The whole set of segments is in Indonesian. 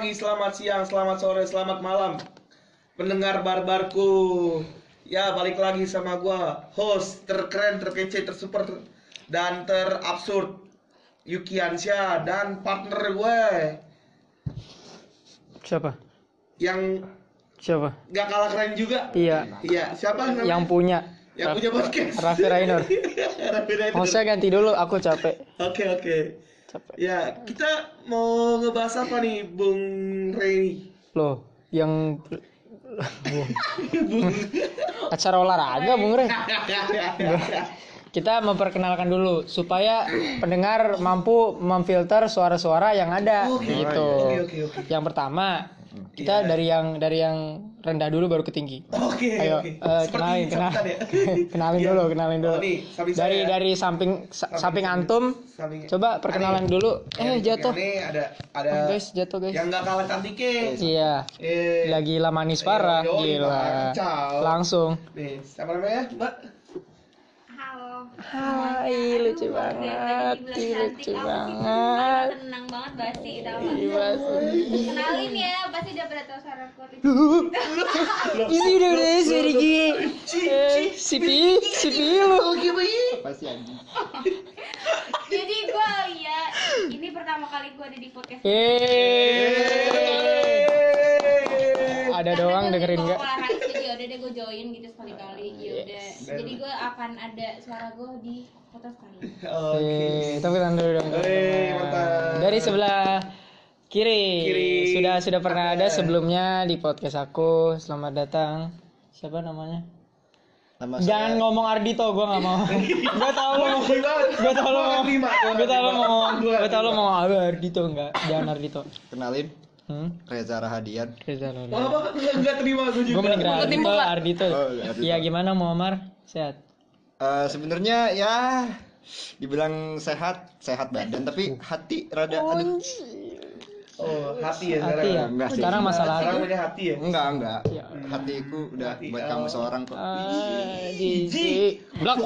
pagi, selamat siang, selamat sore, selamat malam Pendengar barbarku Ya balik lagi sama gua Host terkeren, terkece, tersuper ter- Dan terabsurd Yuki Ansyah Dan partner gue Siapa? Yang Siapa? gak kalah keren juga Iya, Iya, siapa namanya? yang punya. Yang punya podcast Raffi Rainur. Raffi Rainur. Hostnya ganti dulu, aku capek. Oke oke Capek. Ya kita mau ngebahas apa nih Bung Rey Loh, yang acara olahraga, Bung Re. Kita memperkenalkan dulu supaya pendengar mampu memfilter suara-suara yang ada Oke, gitu. oke, oke, oke. Yang pertama, kita dari yang dari yang rendah dulu baru ke tinggi. Oke Ayo, oke eh, Seperti kenalin, kenal, ya? kenalin Iya. dulu, kenalin dulu. Oh, nih, samping dari saya. dari samping sa- samping antum, Samping- coba perkenalan Ani. dulu. Ya, Eh jatuh, Ini ada ada Oh, guys, jatuh guys. yang nggak kalah cantiknya. Iya, Eh, lagi lah manis parah, gila. Langsung. Nih, siapa namanya, Mbak? Halo. Hai, lucu banget, ih, lucu sih banget. Tenang banget Basi, tau Ih, gak? Basi. Kenalin ya, Basi udah pada tau suara aku. Ini udah udah seri gini. Eh, Sipi, sipi lu. Jadi gue ya, ini pertama kali gue ada di podcast. Eh, ada Karena doang gua dengerin lagi deh gue join gitu sekali-kali. Yaudah. Yes. Jadi gue akan ada suara gue di podcast kali. Oke. Eh, tapi dulu dong. Eh. Dari sebelah kiri. Kiri. Sudah sudah pernah ada Ada. sebelumnya di podcast aku. Selamat datang. Siapa namanya? Nama Jangan ngomong Ardito, gua nggak mau. gua tau lu mau. Gua Gua tau lu mau. Gua tau terima. mau. Gua Gua tau terima. mau Ardito enggak. Jangan Ardito. kenalin Hmm? Reza Rahadian. Reza Lolo. Oh, apa? Nggak, nggak terima gue juga. Gua mending Ardito, Ardito. Oh, Ardito. Iya, gimana Muammar? Sehat. Eh, sebenarnya ya dibilang sehat sehat badan tapi hati rada aduh Oh, hati ya sekarang. Hati ya. Enggak sih. Sekarang masalah Sekarang hati. punya hati ya. enggak enggak Ya. hatiku udah Hati, buat oh. kamu seorang kok Ah, jijik. Blok.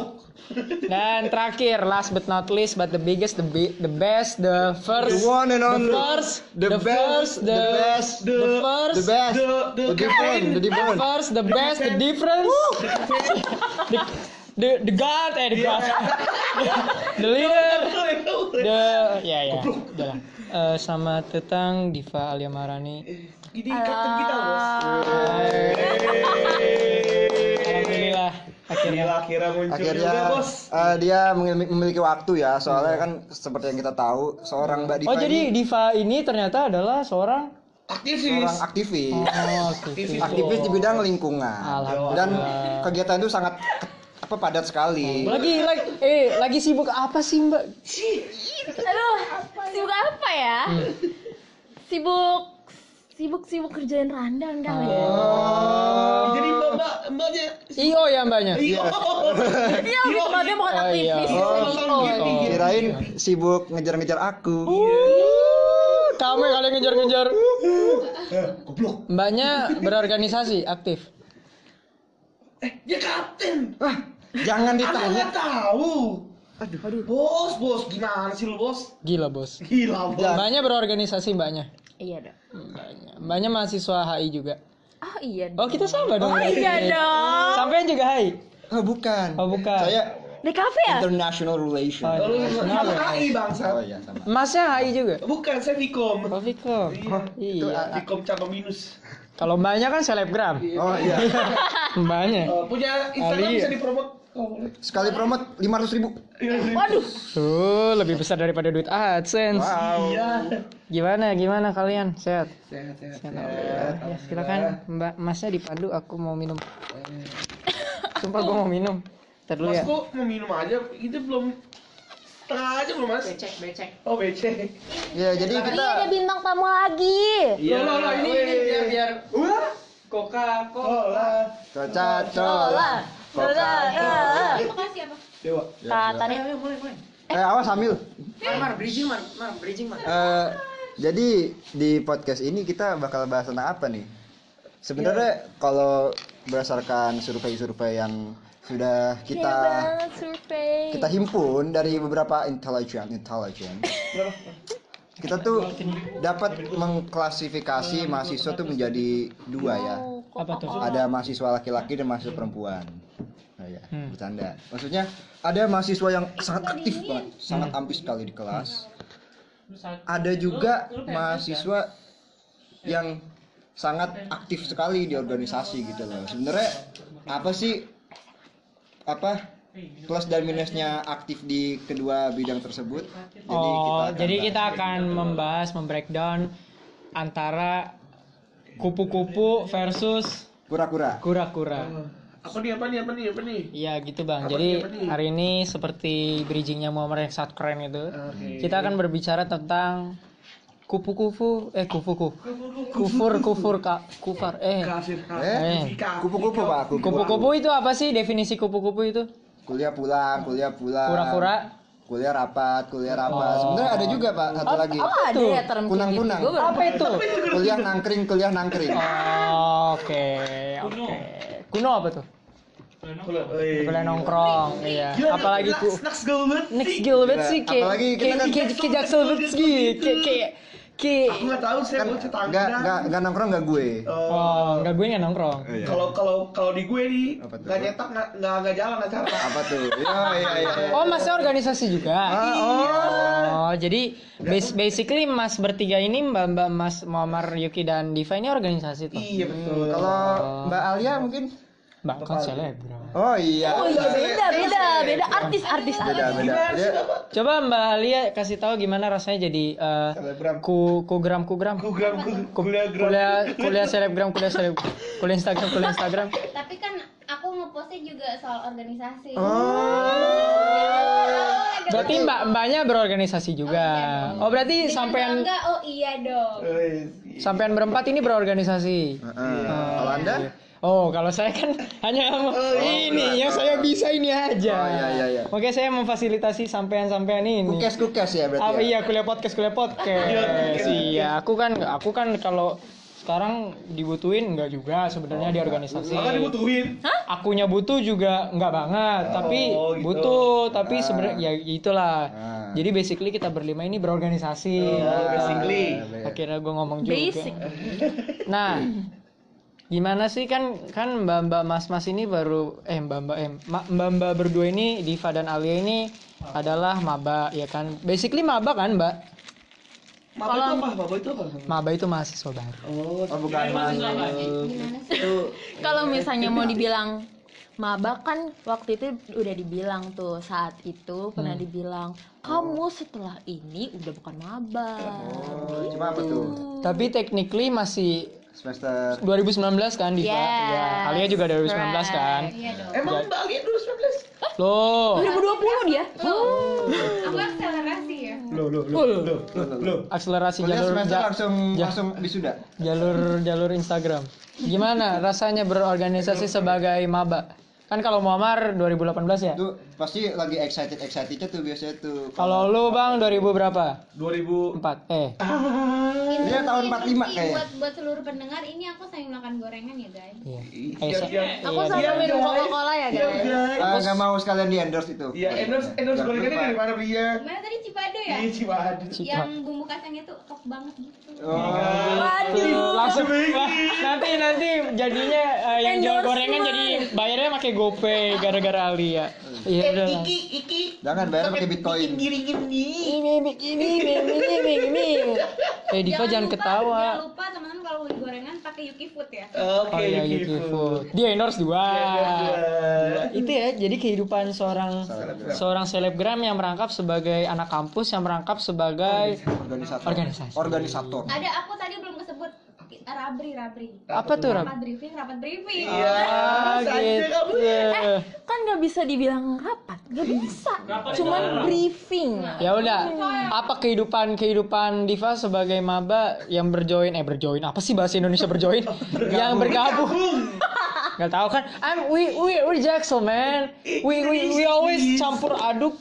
Dan terakhir, last but not least, but the biggest, the bi- the best, the first, The one and only. the first, The the, best, first, the, the best, the, first, the best The- the the different the the different first, the best, the difference, the, the, the god, eh, the god, the leader, the, ya ya, udah lah. Eh, selamat datang Diva Alia Marani. Ini kapten kita, Bos. Alhamdulillah, akhirnya. Gila, akhirnya muncul akhirnya juga, Bos. eh, dia memiliki, memiliki waktu ya. Soalnya kan seperti yang kita tahu seorang mbak Diva Oh jadi ini Diva ini ternyata adalah seorang Aktivis. seorang aktivis. Oh, Aktivis. aktivis. Di bidang lingkungan. Dan kegiatan itu sangat apa padat sekali lagi lagi eh lagi sibuk apa sih mbak? Aduh, sibuk apa ya? Sibuk sibuk sibuk kerjain randang kan ya. Jadi mbak mbak mbaknya. Io ya mbaknya. Iya. Iya, mbaknya bukan Oh, iya. aktivis, Oh, oh. kirain sibuk ngejar-ngejar aku Kamu yang kalian ngejar-ngejar. Goblok. Mbaknya berorganisasi aktif. Eh, dia kapten. Wah, jangan Anda ditanya nggak tahu. Aduh, aduh. Bos, bos, gimana sih lu, Bos? Gila bos. Gila, Bos. Mbaknya berorganisasi mbaknya. Iya dong. Mbaknya, mbaknya mahasiswa HI juga. Oh iya Oh dong. kita sama dong. Oh berarti. iya dong. Sampai juga HI. oh bukan Oh, bukan. saya Di kafe ya? international relation Oh, Lu sama HI, bangsa. oh iya sama Masnya HI juga. Bukan, saya Vkom. Oh Viko. Itu Iya. Vkom cabang minus. Kalau mbaknya kan selebgram. oh iya Mbaknya. Eh, punya Instagram Ali. bisa dipromot. Oh, sekali promote 500 ribu Waduh. Tuh, lebih besar daripada duit AdSense. wow Iya. Gimana gimana kalian? Sehat? Sehat, sehat, Sehat. sehat. Ya, silakan Mbak Masnya dipandu aku mau minum. Sumpah gua mau minum. Ntar dulu Mas ya. kok mau minum aja? Itu belum setengah aja belum mas? Becek, becek. Oh becek. ya jadi Iya kita ada bintang tamu lagi. Iya. Loh, loh, ini, ini biar biar Wah. Coca Oh Cola. lah. coca Cola. Cola. Makasih ya, Pak. Dewa. Katanya eh awas sambil Mar, mar, bridging mar, mar, bridging mar. Eh, jadi di podcast ini kita bakal bahas tentang apa nih? Sebenarnya kalau berdasarkan survei-survei yang sudah Iya kita banget survei. kita himpun dari beberapa intelijen intelijen kita tuh dapat mengklasifikasi mahasiswa tuh menjadi dua ya. Apa tuh? Ada mahasiswa laki-laki dan mahasiswa perempuan. Nah, ya, Hmm. bercanda. Maksudnya ada mahasiswa yang sangat aktif banget, sangat ambis sekali di kelas. Ada juga mahasiswa yang sangat aktif sekali di organisasi gitu loh. Sebenarnya apa sih apa plus dan minusnya aktif di kedua bidang tersebut? Jadi Oh, akan jadi bahas. kita akan membahas, membreakdown antara kupu-kupu versus kura-kura. kura-kura. Apa nih apa nih apa nih apa nih? Iya gitu bang. Apa Jadi nih, apa nih? hari ini seperti bridgingnya Muhammad yang sangat keren itu, Oke. kita akan berbicara tentang kupu-kupu, eh kupu-kupu, kufur, kufur, kak, kufar, eh Eh, kupu-kupu pak, kupu-kupu. itu apa sih definisi kupu-kupu itu? Kuliah pulang, kuliah pulang. Kura-kura. Kuliah rapat, kuliah rapat. Oh. Sebenarnya ada juga pak satu lagi. Oh ada ya term Kunang-kunang. gitu. Baru Apa itu? Kuliah nangkring, kuliah nangkring. Oh, Oke, oke. Kuno apa tuh? Kuliah nongkrong, iya. Apalagi ku next gilbert sih kayak Apalagi kita kayak kan- kayak kayak jaksel sih kayak kayak kayak Aku nggak tahu saya Kan mau tetangga. nggak nggak nggak nongkrong nggak gue. Oh. oh nggak gue nggak nongkrong Kalau kalau kalau di gue nih nggak nyetak nggak nggak nggak jalan acara. Apa tuh? Iya iya iya. iya. oh masnya organisasi juga Ah, oh. oh jadi bas- basically mas bertiga ini mbak mbak mas Muammar Yuki dan Diva ini organisasi tuh Iya betul. Kalau Mbak Alia mungkin? Mbak kan selebgram Oh iya. Oh iya beda beda beda artis artis Beda beda. Dia coba mbak Alia kasih tahu gimana rasanya jadi eh, Selebgram. ku kugram kugram Kugram ku- kuliah gram. kuliah kuliah selebgram kuliah seleb kuliah Instagram kuliah Instagram Tapi kan aku ngepostnya juga soal organisasi. berarti mbak mbaknya berorganisasi juga oh berarti Dengan sampean bangga, oh iya dong. Eh, sampean berempat ini berorganisasi Heeh. Kalau Anda? Oh, kalau saya kan hanya ini yang saya bisa ini aja. Oh, iya, iya, iya. Oke, saya memfasilitasi sampean-sampean ini. Kukes kukes ya berarti. Apa ya? iya kuliah podcast kuliah podcast. Iya, aku kan aku kan kalau sekarang dibutuhin enggak juga sebenarnya di organisasi. Maka dibutuhin. Akunya butuh juga enggak banget, tapi Oh, gitu. butuh, tapi sebenarnya ya itulah. Ah. Jadi basically kita berlima ini berorganisasi. Oh, basically. Akhirnya gue ngomong juga. basic Nah, gimana sih kan kan mbak mbak mas mas ini baru eh mbak mbak eh mbak mbak berdua ini Diva dan Alia ini adalah maba ya kan basically maba kan mbak Maba itu apa? Maba itu apa? maba itu mahasiswa baru Oh, Oh bukan mas. Gimana sih? kalau misalnya mau dibilang maba kan waktu itu udah dibilang tuh saat itu pernah dibilang kamu setelah ini udah bukan maba Oh, cuma apa tuh? tapi technically masih Semester 2019 kan Diva? Yes, ya Alia juga 2019 kan? Iya dong. Emang Mbak Alia 2019? loh. 2020 dia? Aku akselerasi ya. Loh, loh, loh, loh, loh, loh. akselerasi kuliah jalur semester ja- langsung ja- langsung wisuda. jalur jalur Instagram. Gimana rasanya berorganisasi sebagai maba kan kalau Muammar 2018 ya Itu pasti lagi excited excitednya tuh biasanya tuh. Kalau lu bang 2000 berapa? 2000 4 Eh Ini Dia tahun 45 sih kayaknya. Buat buat seluruh pendengar ini aku sambil makan gorengan ya guys. Iya Iya, iya. aku iya, Iya, minum guys. coca cola ya Iya, guys. Ah, nggak mau sekalian di endorse itu. Iya, endorse endorse Jangan gorengannya dari mana beli ya? Mana tadi Cipado ya? Di Ciwaduk. Cipa. Yang bumbu kacangnya tuh top banget gitu. Oh. waduh nanti nanti jadinya eh, yang jual gorengan jadi bayarnya pakai GoPay gara-gara Alia. Iya udah. lah. Iki, iki. Jangan bayar pakai Bitcoin. Ini ini ini ini ini ini. Eh Diva jangan lupa, ketawa. Jangan lupa teman-teman kalau beli gorengan pakai Yuki Food ya. Oke, Oh iya Yuki Yuki Food. Food. Dia endorse dua. Itu ya, jadi kehidupan seorang Selebgram. seorang selebgram yang merangkap sebagai anak kampus yang merangkap sebagai Organisator. Organisasi. Organisator. Ada aku tadi belum Rabri, Rabri. apa tuh Rab? Rapat briefing, rapat briefing. Iya. Ah, kamu. gitu. kan nggak bisa dibilang rapat nggak bisa cuman briefing Ya udah, apa kehidupan kehidupan Diva sebagai maba yang berjoin eh berjoin apa sih bahasa Indonesia berjoin? yang bergabung. Gak tahu kan? I'm we we we Jackson man. We we we always campur aduk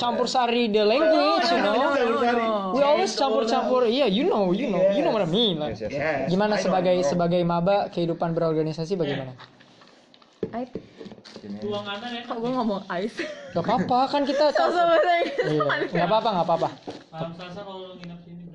campur sari the language, you know. We always campur campur. Iya, you know, you know, you know what I mean. Gimana I sebagai I know. sebagai maba kehidupan berorganisasi bagaimana? Ay, kok gue ngomong ice Gak apa-apa kan kita Iya, nggak apa-apa, nggak apa-apa. Malam Selasa kalau nginep sini.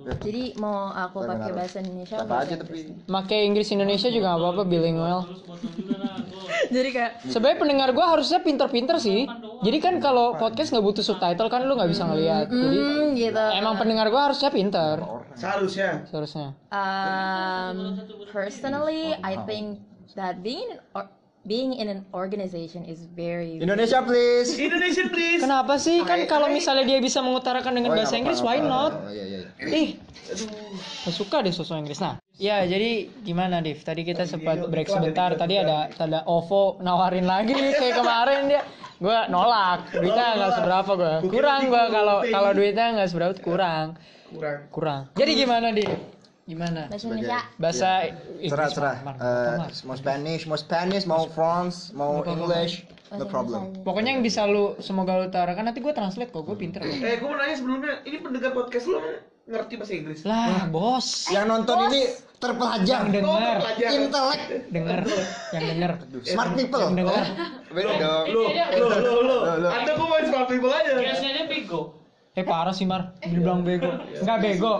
Jadi mau aku pakai harus. bahasa Indonesia Apa aja Inggris? tapi Make Inggris Indonesia juga nggak apa-apa bilingual. Jadi kayak Sebenarnya pendengar gua harusnya pinter-pinter sih. Jadi kan kalau podcast nggak butuh subtitle kan lu nggak bisa ngeliat. Jadi hmm, gitu. emang pendengar gua harusnya pinter Seharusnya. seharusnya. Um, personally, I think that being in or, being in an organization is very Indonesia please. Indonesian please. Kenapa sih? Kan kalau misalnya dia bisa mengutarakan dengan Oh, bahasa Inggris, why not? Oh, iya, iya, iya. Ih, gak suka deh sosok Inggris. Nah, ya jadi gimana, Div? Tadi kita sempat break sebentar. Tadi ada ada OVO nawarin lagi kayak kemarin dia. Gue nolak, duitnya nggak seberapa gue. Kurang gue kalau kalau duitnya nggak seberapa kurang, Kurang. kurang. Jadi gimana, Div? Gimana? bahasa Indonesia. Bahasa. Mar- Mar- Eh, mau Spanish, mau Spanish, mau France, mau English, no problem. Pokoknya yang bisa lu semoga lu utarakan nanti gue translate kok, gue pinter. Eh, gue mau nanya sebelumnya, ini pendengar podcast lo ngerti bahasa Inggris? Lah, bos. Yang nonton ini terpelajar, Yang denger, pelajar. intelek, denger, yang denger. smart people. Yang denger. Beda dong. Lo, lo, lo, lo. Lo, lo. Anda kok main smart people aja? Eh parah sih Mar, dibilang bego. Enggak bego.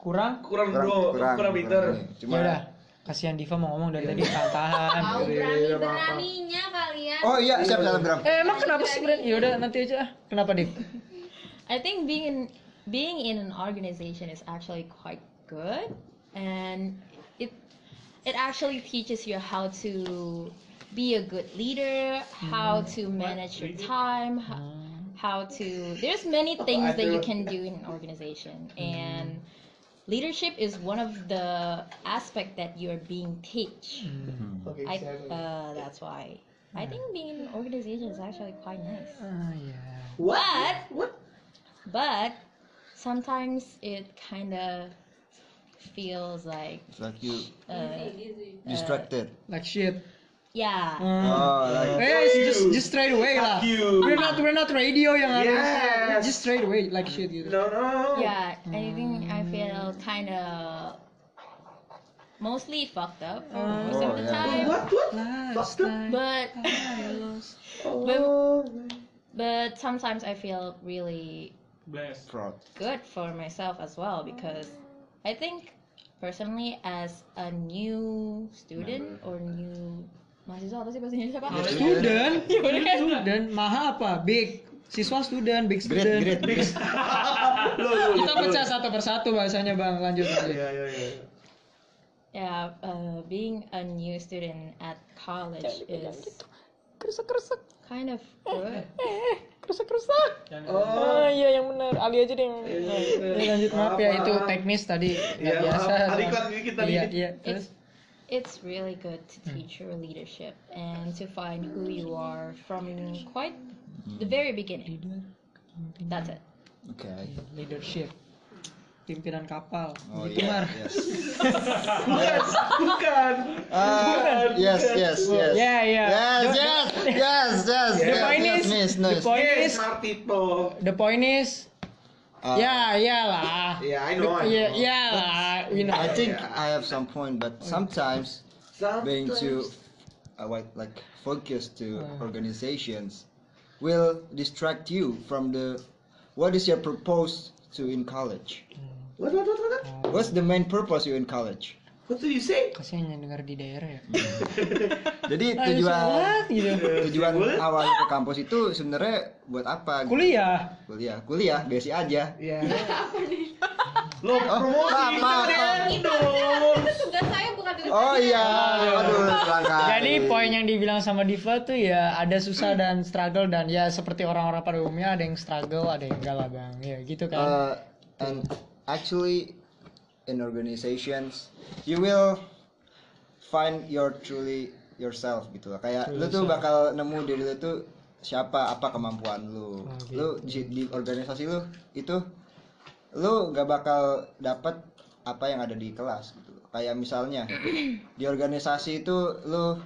Kurang? Kurang bro, kurang, pinter. ini. Ya Cuma udah. Kasihan Diva mau ngomong dari tadi tahan-tahan. Mau berani beraninya kalian. Oh iya, siap siap Bram. Eh emang kenapa sih Bren? Ya udah nanti aja. ah. Kenapa Div? I think being in being in an organization is actually quite good, and it it actually teaches you how to be a good leader, how to manage your time, h- how to. There's many things that you can do in an organization, and leadership is one of the aspect that you are being teach. Oke, I uh, that's why. I think being in an organization is actually quite nice. Ah ya. But What? but sometimes it kind of feels like It's like you uh, distracted. Like shit. yeah Oh, like Eh just just straight away lah. you. We're not we're not radio yang harus Yes. just straight away like shit gitu. No, no. yeah i think i feel kind of mostly fucked up for oh, most Oh, of the yeah. time What? What? Last Fucked up? night but I lost. Oh. but sometimes i feel really fraud. good for myself as well because i think personally as a new student or new mahasiswa apa sih bahasa Indonesia pak? Student, student, maha apa? Big. Siswa student, big student. great, great. Kita pecah satu persatu bahasanya bang. Lanjut lanjut. Iya, iya, iya. Yeah, uh, being a new student at college is Kerusak kerusak. kind of good. Eh, kerusak kerusak. Oh. Oh iya yang benar. Ali aja deh yang. Iya, Ya, lanjut maaf ya itu teknis tadi nggak Iya, biasa. maaf. Adiklan dikit tadi. Iya iya. Terus It's really good to teach your leadership and to find who you are from quite the very beginning. That's it. Oke. leadership. Pimpinan kapal. Oh gitu iya. Mar. Yes. Bukan, bukan. Ah, yes, yes, yes. Yeah, yeah. Yes, The- yes, yes, yes. The yes, point yes, is- miss, the nice. point Yes, is smart people. the point is Uh, ya iyalah. Yeah, I know, I Iya know. iyalah. You know. I think I have some point, but sometimes being too Sometimes. uh, what, like focused to Uh. organizations will distract you from the what is your purpose to in college? What, what, what, what? What's the main purpose you in college? What do you say? Kasihan yang dengar di daerah ya. Jadi tujuan gitu. tujuan awal ke kampus itu sebenarnya buat apa? gitu? Kuliah. Kuliah, kuliah, basic aja. Iya. Lo promosi apa, apa. dong. Oh iya, aduh. Jadi poin yang dibilang sama Diva tuh ya ada susah dan struggle dan ya seperti orang-orang pada umumnya ada yang struggle, ada yang enggak lah bang, ya gitu kan. Uh, and actually in organizations you will find your truly yourself gitu lah. Kayak lu tuh bakal nemu diri lu tuh siapa apa kemampuan lu. Oh, lu di, di organisasi lu itu lu gak bakal dapat apa yang ada di kelas gitu kayak misalnya di organisasi itu lu uh,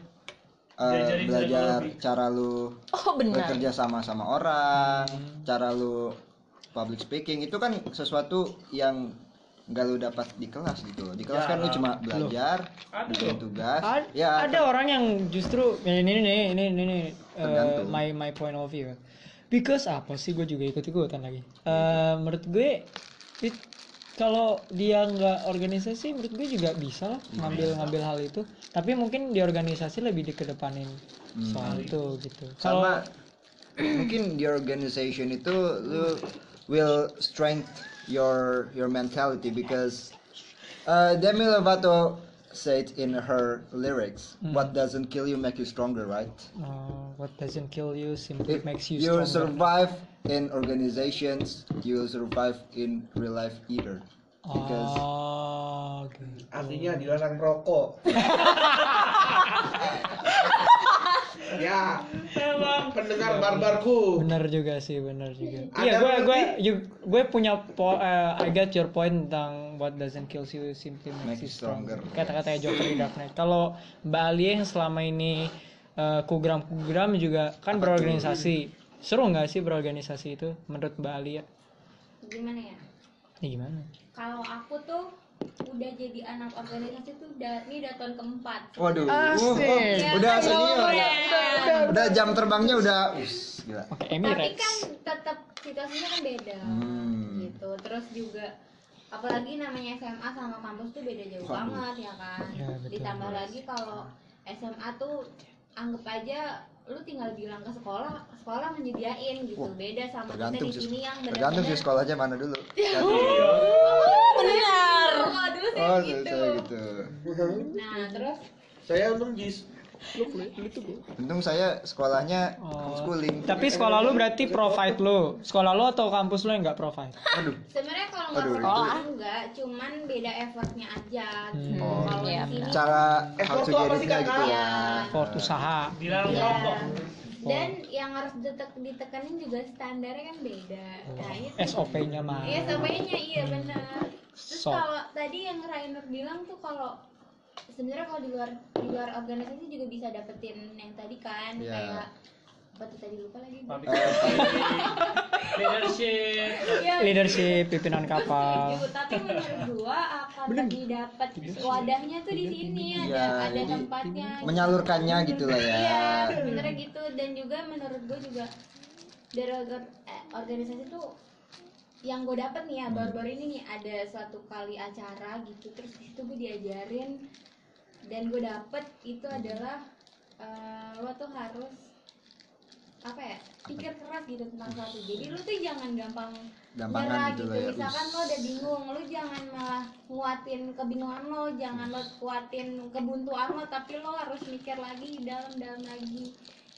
belajar cara lu Oh benar. bekerja sama sama orang, cara lu public speaking itu kan sesuatu yang nggak lu dapat di kelas gitu loh. Di kelas kan lu cuma belajar, bikin tugas. Ad- ya, ada orang yang justru ya ini nih ini ini ini uh, my my point of view. Because apa sih gue juga ikut ikutan lagi. Eh, menurut gue it- kalau dia nggak organisasi menurut gue juga bisa lah ngambil ngambil hal itu. Tapi mungkin di organisasi lebih dikedepanin soal itu gitu. Kalau sama mungkin di organization itu lu will strength your your mentality because uh, Demi Lovato said in her lyrics, "What doesn't kill you make you stronger, right?" uh, what doesn't kill you simply If makes you you stronger. survive in organizations, you will survive in real life either. Because oh, gitu. Artinya dilarang rokok. ya, pendengar barbarku. bener juga sih bener juga iya gue gue gue punya po eh, I get your point tentang what doesn't kill you simply makes Make you stronger. stronger kata-kata Joker di Dark Knight kalau Mbak Ali yang selama ini eh, kugram-kugram juga kan berorganisasi seru nggak sih berorganisasi itu menurut Mbak Ali ya Gimana ya? ya gimana Kalau aku tuh udah jadi anak organisasi tuh udah ini udah tahun keempat. waduh, Asik. uh, udah senior, Iya. udah, udah jam terbangnya udah, us, gila. oke Tapi kan tetap situasinya kan beda Hmm. gitu. Terus juga apalagi namanya SMA sama kampus tuh beda jauh Waduh. banget ya kan. Ya, betul. Ditambah lagi kalau SMA tuh anggap aja lu tinggal bilang ke sekolah, sekolah menyediain gitu. Wah, Beda sama kita Tergantung di sih, sini yang tergantung sih sekolahnya mana dulu. benar. Oh, dulu saya Oh, gitu. saya gitu. Nah, terus Saya untung jis. Untung saya sekolahnya Oh. homeschooling. tapi sekolah lu berarti provide lu sekolah lu atau kampus lu yang nggak provide Aduh, sebenarnya kalau nggak itu- enggak, cuman beda effortnya aja gitu. Oh. Kalau Iya, di sini cara Eh, how to get Kakak? gitu ya. effort usaha Ya. Dan yang harus ditek ditekanin juga standarnya kan beda. Nah, itu. SOP-nya mah Iya, samanya iya benar. Terus So. kalau tadi yang Rainer bilang tuh kalau sebenarnya kalau di luar di luar organisasi juga bisa dapetin yang tadi kan Iya. kayak apa tuh tadi lupa lagi. Leadership. Iya, leadership pimpinan kapal. gitu, tapi menurut gua akan lebih dapat wadahnya tuh di sini ada Iya, ada jadi tempatnya. menyalurkannya gitu lah ya. iya sebenarnya gitu. Dan juga menurut gua juga dari eh, organisasi tuh yang gue dapet nih ya Hmm. baru-baru ini nih ada suatu kali acara gitu terus di situ gue diajarin. Dan gue dapet itu adalah eh, lo tuh harus apa ya pikir keras gitu tentang sesuatu jadi lu tuh jangan gampang Gampangan nyerah gitu gitu, ya. misalkan lo udah bingung lu jangan malah nguatin kebingungan lo jangan lo kuatin kebuntuan lo tapi lo harus mikir lagi dalam-dalam lagi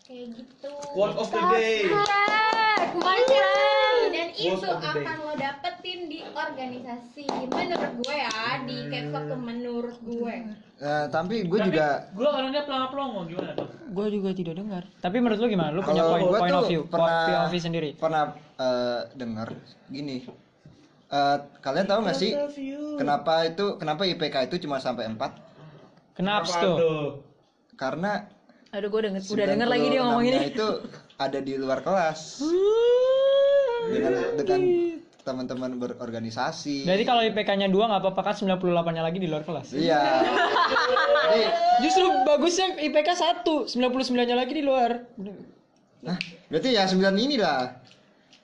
kayak gitu Word of the day. Friend. dan itu of the day. akan lo dapetin di organisasi menurut gue ya di caps lock tuh menurut gue Eh, tapi gue juga gue orangnya pelongo-pelongo gimana tuh gue juga tidak dengar tapi menurut lu gimana lu punya point, point of view pernah POV sendiri pernah eh, dengar gini. Eh, kalian tahu nggak sih kenapa itu kenapa IPK itu cuma sampai 4? kenapa Apa tuh tuh? Karena Aduh, gue denger, udah denger lagi dia ngomong 96-nya ini. itu ada di luar kelas dengan dengan teman-teman berorganisasi. Berarti kalau IPK-nya 2 nggak apa-apa kan 98-nya lagi di luar kelas. Iya. Jadi, Justru bagusnya IPK 1, 99-nya lagi di luar. Hah? Berarti ya 9 ini lah.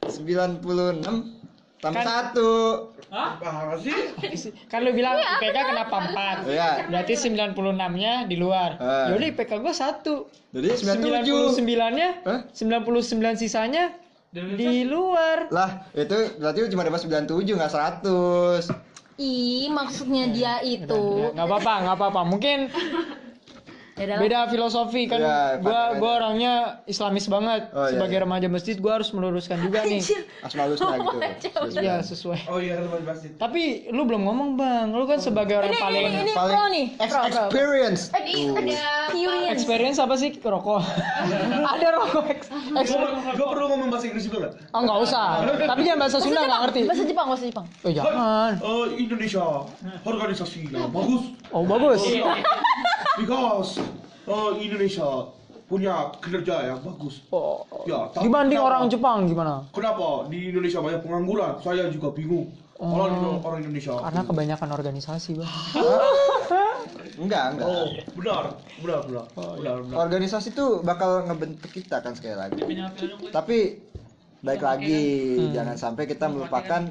96 tambah Kan- 1. Hah? Apa sih? Kan lu bilang IPK kenapa 4? Iya. Berarti 96-nya di luar. Eh. Yaudah IPK gua 1. Jadi 97. 99-nya, Hah? 99 sisanya di luar. Lah, itu berarti cuma dapat 97 enggak 100. Ih, maksudnya dia itu. Nggak apa-apa, nggak apa-apa. Mungkin Beda lah. beda filosofi kan. Iya, gua gua orangnya Islamis banget. Oh, iya, Sebagai iya. remaja masjid gua harus meluruskan juga nih. Asmaul Husna gitu. Iya, sesuai. Oh iya kan Mas Basit. Tapi lu belum ngomong, Bang. Lu kan sebagai orang Ini, paling ini, ini Paling pro nih. ex- experience. Ada Experience. experience apa sih rokok? Ada rokok. Gue perlu ngomong bahasa Inggris juga nggak? Oh, nggak usah. Tapi jangan bahasa Sunda nggak ngerti. Bahasa Jepang, bahasa Jepang. Oh, jangan. Eh, Indonesia organisasi bagus Oh, bagus. Because eh, Indonesia punya kinerja yang bagus. Oh. Ya, tapi Dibanding kenapa- orang Jepang gimana? Kenapa di Indonesia banyak pengangguran? Saya juga bingung. Orang orang Indonesia. Karena kebanyakan organisasi, Bang. Enggak, enggak. Oh, benar, benar, benar, Oh, benar, benar. Organisasi tuh bakal ngebentuk kita kan sekali lagi. Tapi baik lagi Hmm. jangan sampai kita melupakan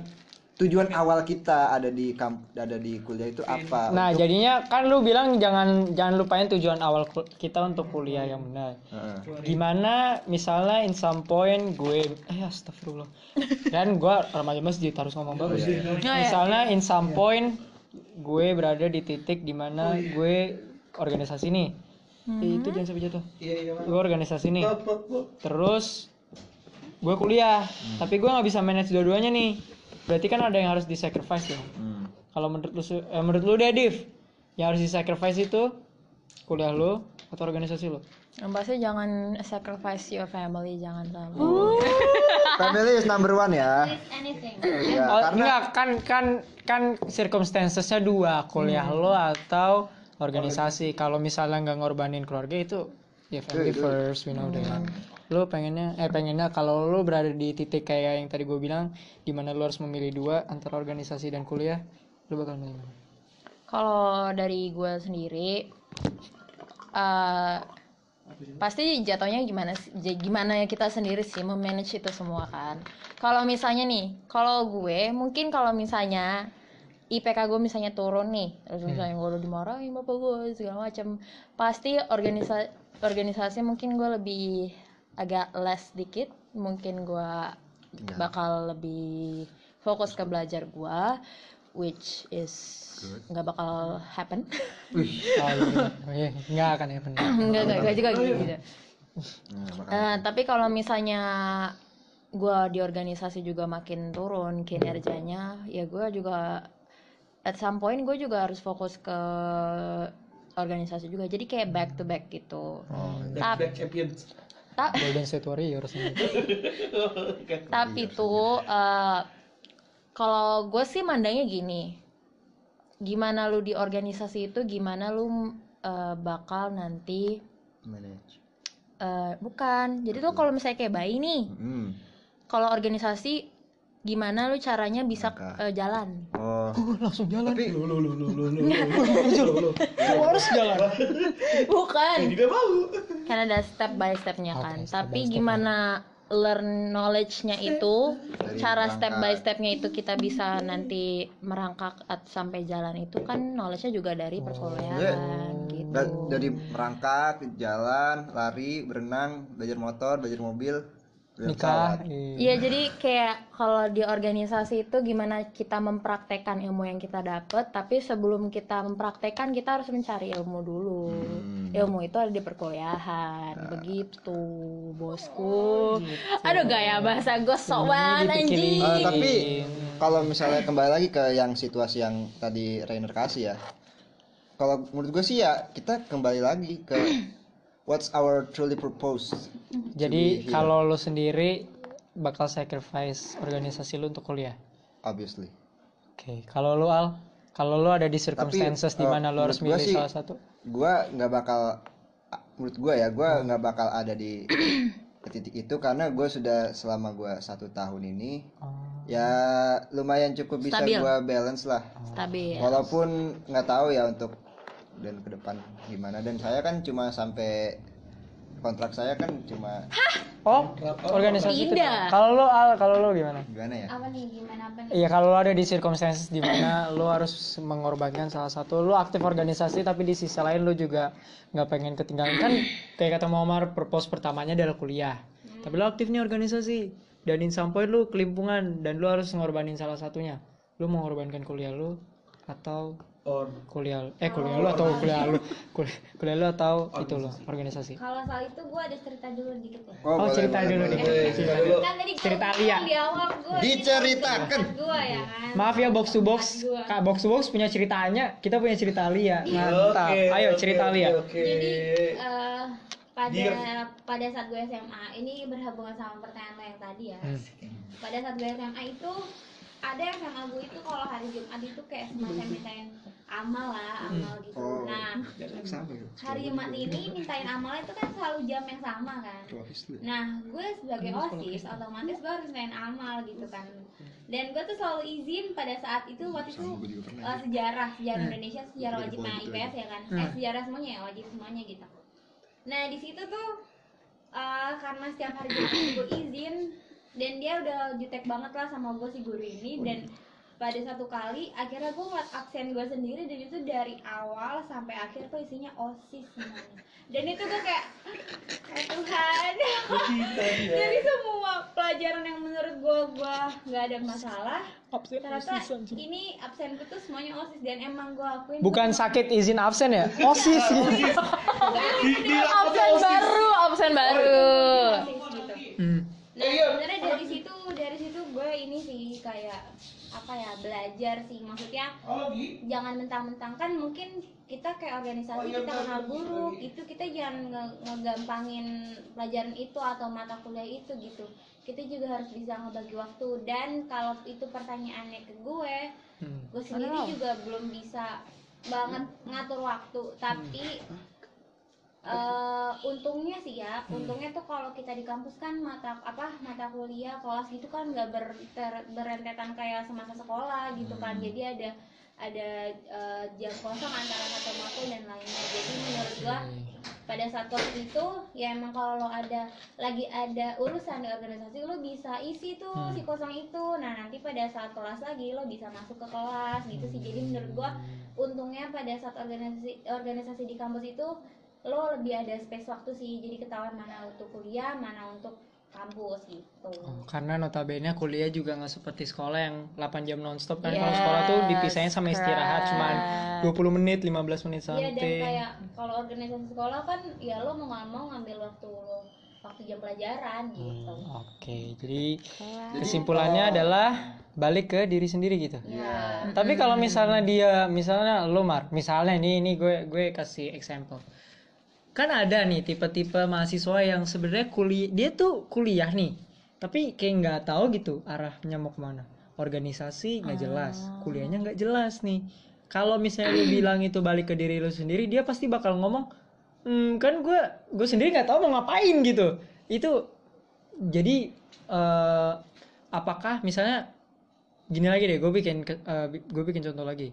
tujuan awal kita ada di kamp ada di kuliah itu apa Nah, Untuk- jadinya kan lu bilang jangan jangan lupain tujuan awal kita untuk kuliah yang benar. Gimana misalnya in some point gue eh astagfirullah. Dan gua remaja masjid harus ngomong bagus. Oh, iya. Misalnya in some point gue berada di titik di mana gue organisasi nih. Eh, itu jangan sampai jatuh. Iya iya. Gue organisasi nih. Terus gue kuliah, tapi gue nggak bisa manage dua-duanya nih. Berarti kan ada yang harus disacrifice ya. Hmm. Kalau menurut lu eh, menurut lu deh Div, yang harus disacrifice itu kuliah lu atau organisasi lu? Yang pasti jangan sacrifice your family, jangan sampai. family is number one ya It's anything. ya oh, karena enggak kan kan kan circumstancesnya dua, kuliah lu atau organisasi. Kalau misalnya nggak ngorbanin keluarga itu ya family Itu- itu- first, we know that. Lu pengennya eh pengennya kalau lu berada di titik kayak yang tadi gue bilang di mana lu harus memilih dua antara organisasi dan kuliah, lu bakal milih mana? Kalau dari gue sendiri, eh pasti jatuhnya gimana gimana kita sendiri sih memanage itu semua kan. Kalau misalnya nih, kalau gue mungkin kalau misalnya IPK gue misalnya turun nih, terus misalnya gue udah dimarahin bapak gue segala macam, pasti organisasi organisasi mungkin gue lebih agak less dikit, mungkin gue bakal lebih fokus ke belajar gue, which is nggak bakal happen. Oh, iya. Oh, iya. nggak akan ya benar. Enggak, enggak, enggak juga gitu. gitu. Nah. Eh, tapi kalau misalnya gua di organisasi juga makin turun kinerjanya, ya gua juga at some point gue juga harus fokus ke organisasi juga. Jadi kayak back to back gitu. Back back champions. Ta- Golden State Warriors tapi tuh eh, kalau gue sih mandangnya gini, gimana lu di organisasi itu, gimana lu eh, bakal nanti manage eh, bukan. Jadi tuh kalau misalnya kayak bayi nih, hmm. kalau organisasi gimana lu caranya bisa eh, jalan oh langsung jalan. tapi Lu harus jalan. bukan mau. Kan ada step by stepnya Oke, kan. step tapi step-nya. gimana learn knowledge-nya itu Dari cara step by stepnya itu kita bisa nanti merangkak at- sampai jalan itu kan knowledge-nya juga dari perkuliahan gitu. Da- dari merangkak jalan lari berenang belajar motor belajar mobil Nikah. iya. Iya jadi kayak kalau di organisasi itu gimana kita mempraktekkan ilmu yang kita dapat tapi sebelum kita mempraktekkan kita harus mencari ilmu dulu Hmm. ilmu itu ada di perkuliahan begitu bosku aduh gaya bahasa gue sok banget anjing Eh, tapi kalau misalnya kembali lagi ke yang situasi yang tadi Rainer kasih ya kalau menurut gue sih ya kita kembali lagi ke what's our truly purpose Jadi kalau lu sendiri bakal sacrifice organisasi lu untuk kuliah. obviously. Oke, kalau lu Al, kalau lu ada di circumstances di eh, mana lu harus menurut gua milih sih- salah satu. gua nggak bakal menurut gua ya gua nggak bakal ada di titik itu karena gue sudah selama gua satu tahun ini Oh, ya lumayan cukup bisa gua balance lah. Stabil. Walaupun nggak tahu ya untuk dan ke depan gimana dan saya kan cuma sampai kontrak saya kan cuma Oh, organisasi itu. Kalau lu Al, kalau lu gimana? gimana ya Apa nih gimana apa nih? Iya kalau lu ada di circumstances di mana lu harus mengorbankan salah satu, lu aktif organisasi tapi di sisi lain lu juga nggak pengen ketinggalan kan kayak kata Muhammad purpose pertamanya adalah kuliah. Tapi lu aktif nih organisasi dan in some point lu kelimpungan dan lu harus ngorbanin salah satunya. Lu mau ngorbankan kuliah lu atau Or kuliah eh kuliah lu atau kuliah lu kuliah, kuliah lu atau itu lo organisasi. Kalau soal itu gue ada cerita dulu dikit ya. Oh, boleh, cerita boleh, dulu boleh, nih. boleh. eh, cerita dulu. Kan tadi gua Cerita Alia. di awal gue Diceritakan. gue ya kan. Maaf ya box to box. Kak box to box punya ceritanya, kita punya cerita Alia. Mantap. Oke, Ayo oke, cerita oke, Alia. Oke. Jadi eh, pada Dear. pada saat gue SMA ini berhubungan sama pertanyaan lo yang tadi ya. Hmm. Pada saat gue SMA itu ada SMA gue itu kalau hari Jumat itu kayak semacam mintain amal lah, amal gitu. Oh. Nah, Sama ya. hari Jumat ini mintain amal itu kan selalu jam yang sama kan. Nah, gue sebagai OSIS otomatis gue harus main amal gitu kan. Dan gue tuh selalu izin pada saat itu waktu itu eh, sejarah sejarah Indonesia sejarah wajib main IPS ya kan. Eh sejarah semuanya ya wajib semuanya gitu. Nah di situ tuh eh, karena setiap hari Jumat gue izin dan dia udah jutek banget lah sama gue si guru ini dan pada satu kali akhirnya gue ngeliat absen gue sendiri dan itu dari awal sampai akhir tuh isinya osis semuanya dan itu gue kayak "Ya Tuhan dari semua pelajaran yang menurut gue gue nggak ada masalah Absen ternyata OSIS, ini absenku tuh semuanya osis dan emang gue akuin Bukan gua- sakit izin absen ya? OSIS gitu. Absen baru, absen baru. osis gitu Hmm. Nah, sebenarnya dari situ dari situ gue ini sih kayak apa ya belajar sih. Maksudnya jangan mentang-mentang. Kan mungkin kita kayak organisasi kita kenal buruk itu kita jangan nge- ngegampangin pelajaran itu atau mata kuliah itu gitu. Kita juga harus bisa ngebagi waktu. Dan kalau itu pertanyaannya ke gue Hmm. gue sendiri juga belum bisa banget ngatur waktu. Tapi eh, untungnya sih ya untungnya tuh kalau kita di kampus kan mata apa mata kuliah kelas gitu kan nggak ber, ter- berentetan kayak semasa sekolah gitu kan. Jadi ada ada eh, jam kosong antara satu matkul dan lainnya jadi menurut gua pada saat kelas itu ya emang kalau ada lagi ada urusan di organisasi lo bisa isi tuh si kosong itu. Nah nanti pada saat kelas lagi lo bisa masuk ke kelas gitu sih. Jadi menurut gua untungnya pada saat organisasi organisasi di kampus itu lo lebih ada space waktu sih jadi ketahuan mana untuk kuliah mana untuk kampus gitu Oh, karena notabene kuliah juga nggak seperti sekolah yang 8 jam nonstop kan. Kalau sekolah tuh dipisahin sama istirahat cuman 20 menit, 15 menit Iya dan something. kayak kalau organisasi sekolah kan ya lo mau nggak mau ngambil waktu lo waktu jam pelajaran gitu. Oke, jadi kesimpulannya adalah balik ke diri sendiri gitu. Ya. Tapi kalau misalnya dia, misalnya lo Mar, misalnya nih ini gue gue kasih example. Kan ada nih tipe-tipe mahasiswa yang sebenarnya kuliah dia tuh kuliah nih, tapi kayak nggak tahu gitu arahnya mau ke mana. Organisasi nggak jelas, kuliahnya nggak jelas nih. Kalau misalnya lu bilang itu balik ke diri lu sendiri, dia pasti bakal ngomong, "Hmm, kan gue gue sendiri nggak tahu mau ngapain gitu. Itu jadi eh, apakah misalnya gini lagi deh gue bikin ke- eh, gue bikin contoh lagi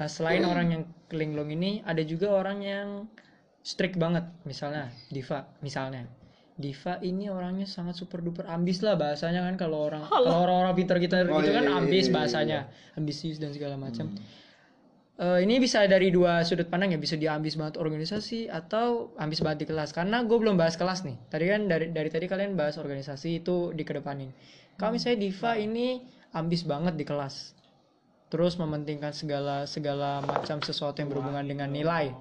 Nah, selain orang yang kelinglong ini ada juga orang yang strict banget. Misalnya Diva misalnya. Diva ini orangnya sangat super duper ambis lah bahasanya kan. Kalau orang kalau orang-orang pintar kita Oh, gitu iya, kan iya, ambis iya, iya, bahasanya. ambisius dan segala macam. Eh, ini bisa dari dua sudut pandang ya. Bisa dia ambis banget organisasi atau ambis banget di kelas. Karena gue belum bahas kelas nih. Tadi kan dari dari tadi kalian bahas organisasi itu dikedepanin. Kalau misalnya Diva ini ambis banget di kelas. Terus mementingkan segala segala macam sesuatu yang berhubungan dengan nilai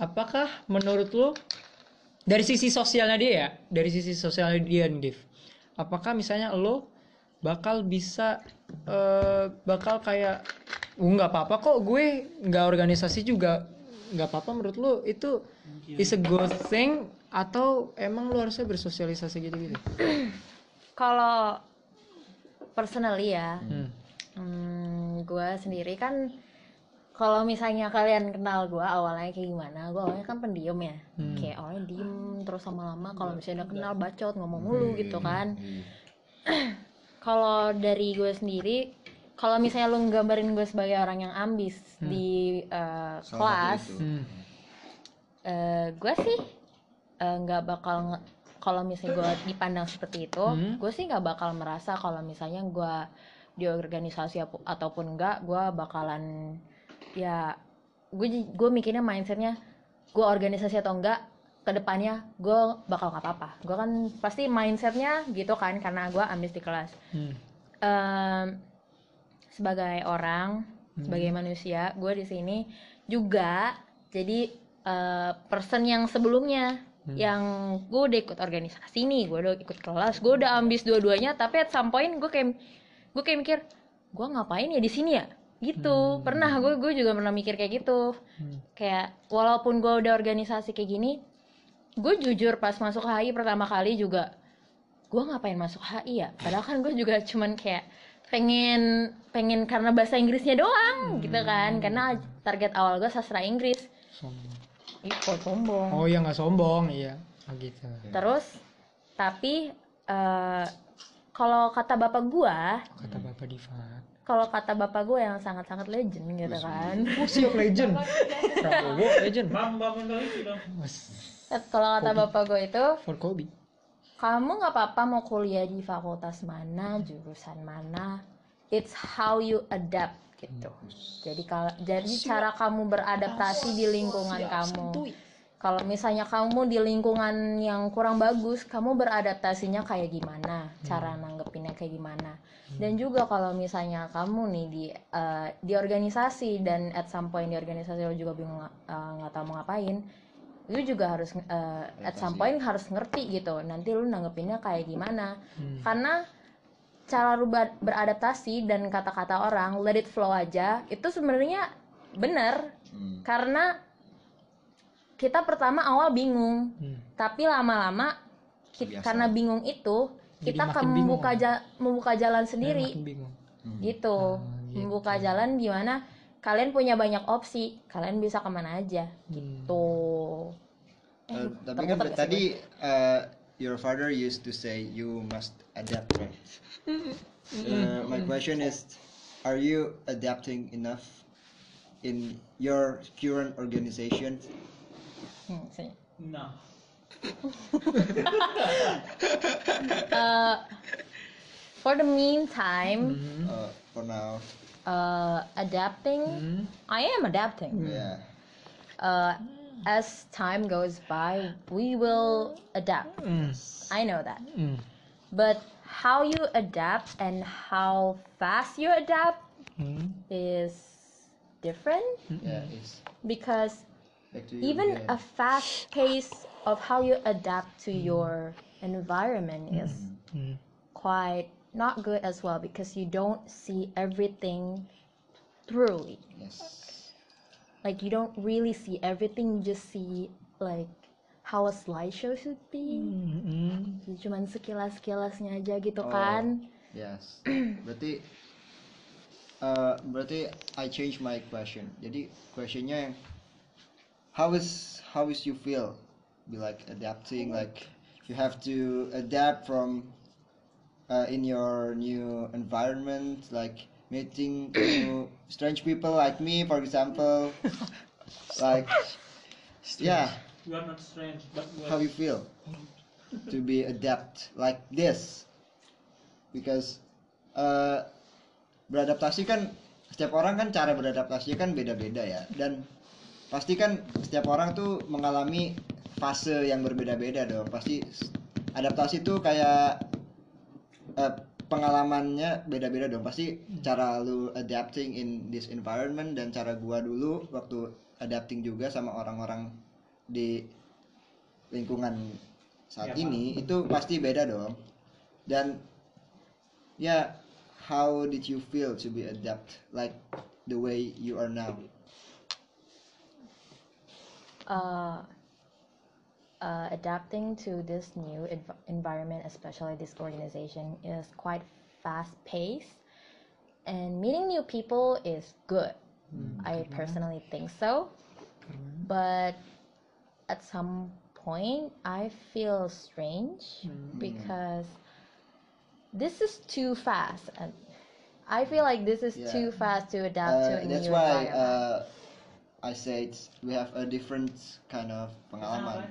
apakah menurut lo dari sisi sosialnya dia ya dari sisi sosialnya dia nih Div apakah misalnya lo bakal bisa eh, bakal kayak "Uh, nggak apa-apa kok gue nggak organisasi juga nggak apa-apa menurut lo itu is a good thing atau emang lo harusnya bersosialisasi gitu gitu Kalau personally ya, hmm. hmm, gue sendiri kan kalau misalnya kalian kenal gue awalnya kayak gimana, gue awalnya kan pendiam ya, Hmm. kayak awalnya diem terus lama-lama kalau misalnya udah kenal bacot ngomong mulu gitu kan. kalau dari gue sendiri, kalau misalnya lu nggambarin gue sebagai orang yang ambis di uh, Salah kelas, itu. Hmm. eh gue sih eh, nggak bakal nge- kalau misalnya gue dipandang seperti itu, Hmm. gue sih nggak bakal merasa kalau misalnya gue di organisasi ataupun enggak, gue bakalan ya gue gue mikirnya mindsetnya gue organisasi atau enggak ke depannya gue bakal nggak apa-apa. Gue kan pasti mindsetnya gitu kan karena gue ambis di kelas. Hmm. Em, sebagai orang, sebagai manusia, gue di sini juga jadi eh, person yang sebelumnya yang gue udah ikut organisasi nih, gue udah ikut kelas, gue udah ambis dua-duanya, tapi at some point gue kayak gue kayak mikir, gue ngapain ya di sini ya? Gitu, pernah. Gue gue juga pernah mikir kayak gitu, kayak walaupun gue udah organisasi kayak gini, gue jujur pas masuk HI pertama kali juga gue ngapain masuk HI ya? Padahal kan gue juga cuman kayak pengen pengen karena bahasa Inggrisnya doang gitu kan. Karena target awal gue sastra Inggris. Sombong. Ih, kok sombong. Oh ya nggak sombong. Iya oh, gitu. Terus tapi eh, kalau kata bapak gue kata bapak Diva kalau kata bapak gue yang sangat-sangat legend gitu kan. Oh siap legend. Prabowo legend. Mamba mentality dong. kalau kata bapak gue itu for Kobe. kamu nggak apa-apa mau kuliah di fakultas mana jurusan mana. It's how you adapt gitu. Jadi kalau jadi cara kamu beradaptasi di lingkungan kamu. Kalau misalnya kamu di lingkungan yang kurang bagus, kamu beradaptasinya kayak gimana? Cara nanggepinnya kayak gimana? Dan juga kalau misalnya kamu nih di eh, di organisasi dan at some point di organisasi lo juga bingung eh, nggak tahu mau ngapain, lu juga harus eh, at some point harus ngerti gitu. Nanti lu nanggepinnya kayak gimana? Karena cara lu ber- beradaptasi dan kata-kata orang let it flow aja itu sebenarnya bener Hmm. karena kita pertama awal bingung. Hmm. tapi lama-lama karena bingung itu Jadi kita akan membuka ja- membuka jalan sendiri. Makin bingung. gitu. Gitu. membuka jalan gimana? Kalian punya banyak opsi. Kalian bisa ke mana aja. Gitu. Eh, Eh, tapi kan tadi uh, your father used to say you must adapt right? Uh, my question is are you adapting enough in your current organization gue? Sini. Nah, Uh, for the meantime uh, for now uh, adapting Hmm. I am adapting yeah uh, as time goes by we will adapt Hmm. I know that Hmm. but how you adapt and how fast you adapt Hmm. is different yeah it's because back to you even again. a fast pace of how you adapt to your environment is Hmm. quite not good as well because you don't see everything thoroughly yes like you don't really see everything you just see like how a slideshow should be Hmm. cuman sekilas-sekilasnya aja gitu Oh. kan Yes. berarti uh, berarti I change my question. Jadi questionnya yang how is how is you feel? Be like adapting like you have to adapt from uh, in your new environment like meeting new strange people like me for example. Like yeah. You are not strange, but you how you feel? To be adapt like this. Because uh, beradaptasi kan setiap orang kan cara beradaptasinya kan beda-beda ya. Dan pasti kan setiap orang tuh mengalami fase yang berbeda-beda dong. Pasti adaptasi tuh kayak eh, pengalamannya beda-beda dong. Pasti cara lu adapting in this environment dan cara gua dulu waktu adapting juga sama orang-orang di lingkungan saat Ya, ini itu pasti beda dong. Dan ya how did you feel to be adapt like the way you are now uh, uh, adapting to this new env- environment, especially this organization, is quite fast paced. And meeting new people is good. I personally think so. But at some point, I feel strange because this is too fast. And I feel like this is Yeah. too fast to adapt to Uh, a that's new why environment. uh, I say it's, we have a different kind of pengalaman.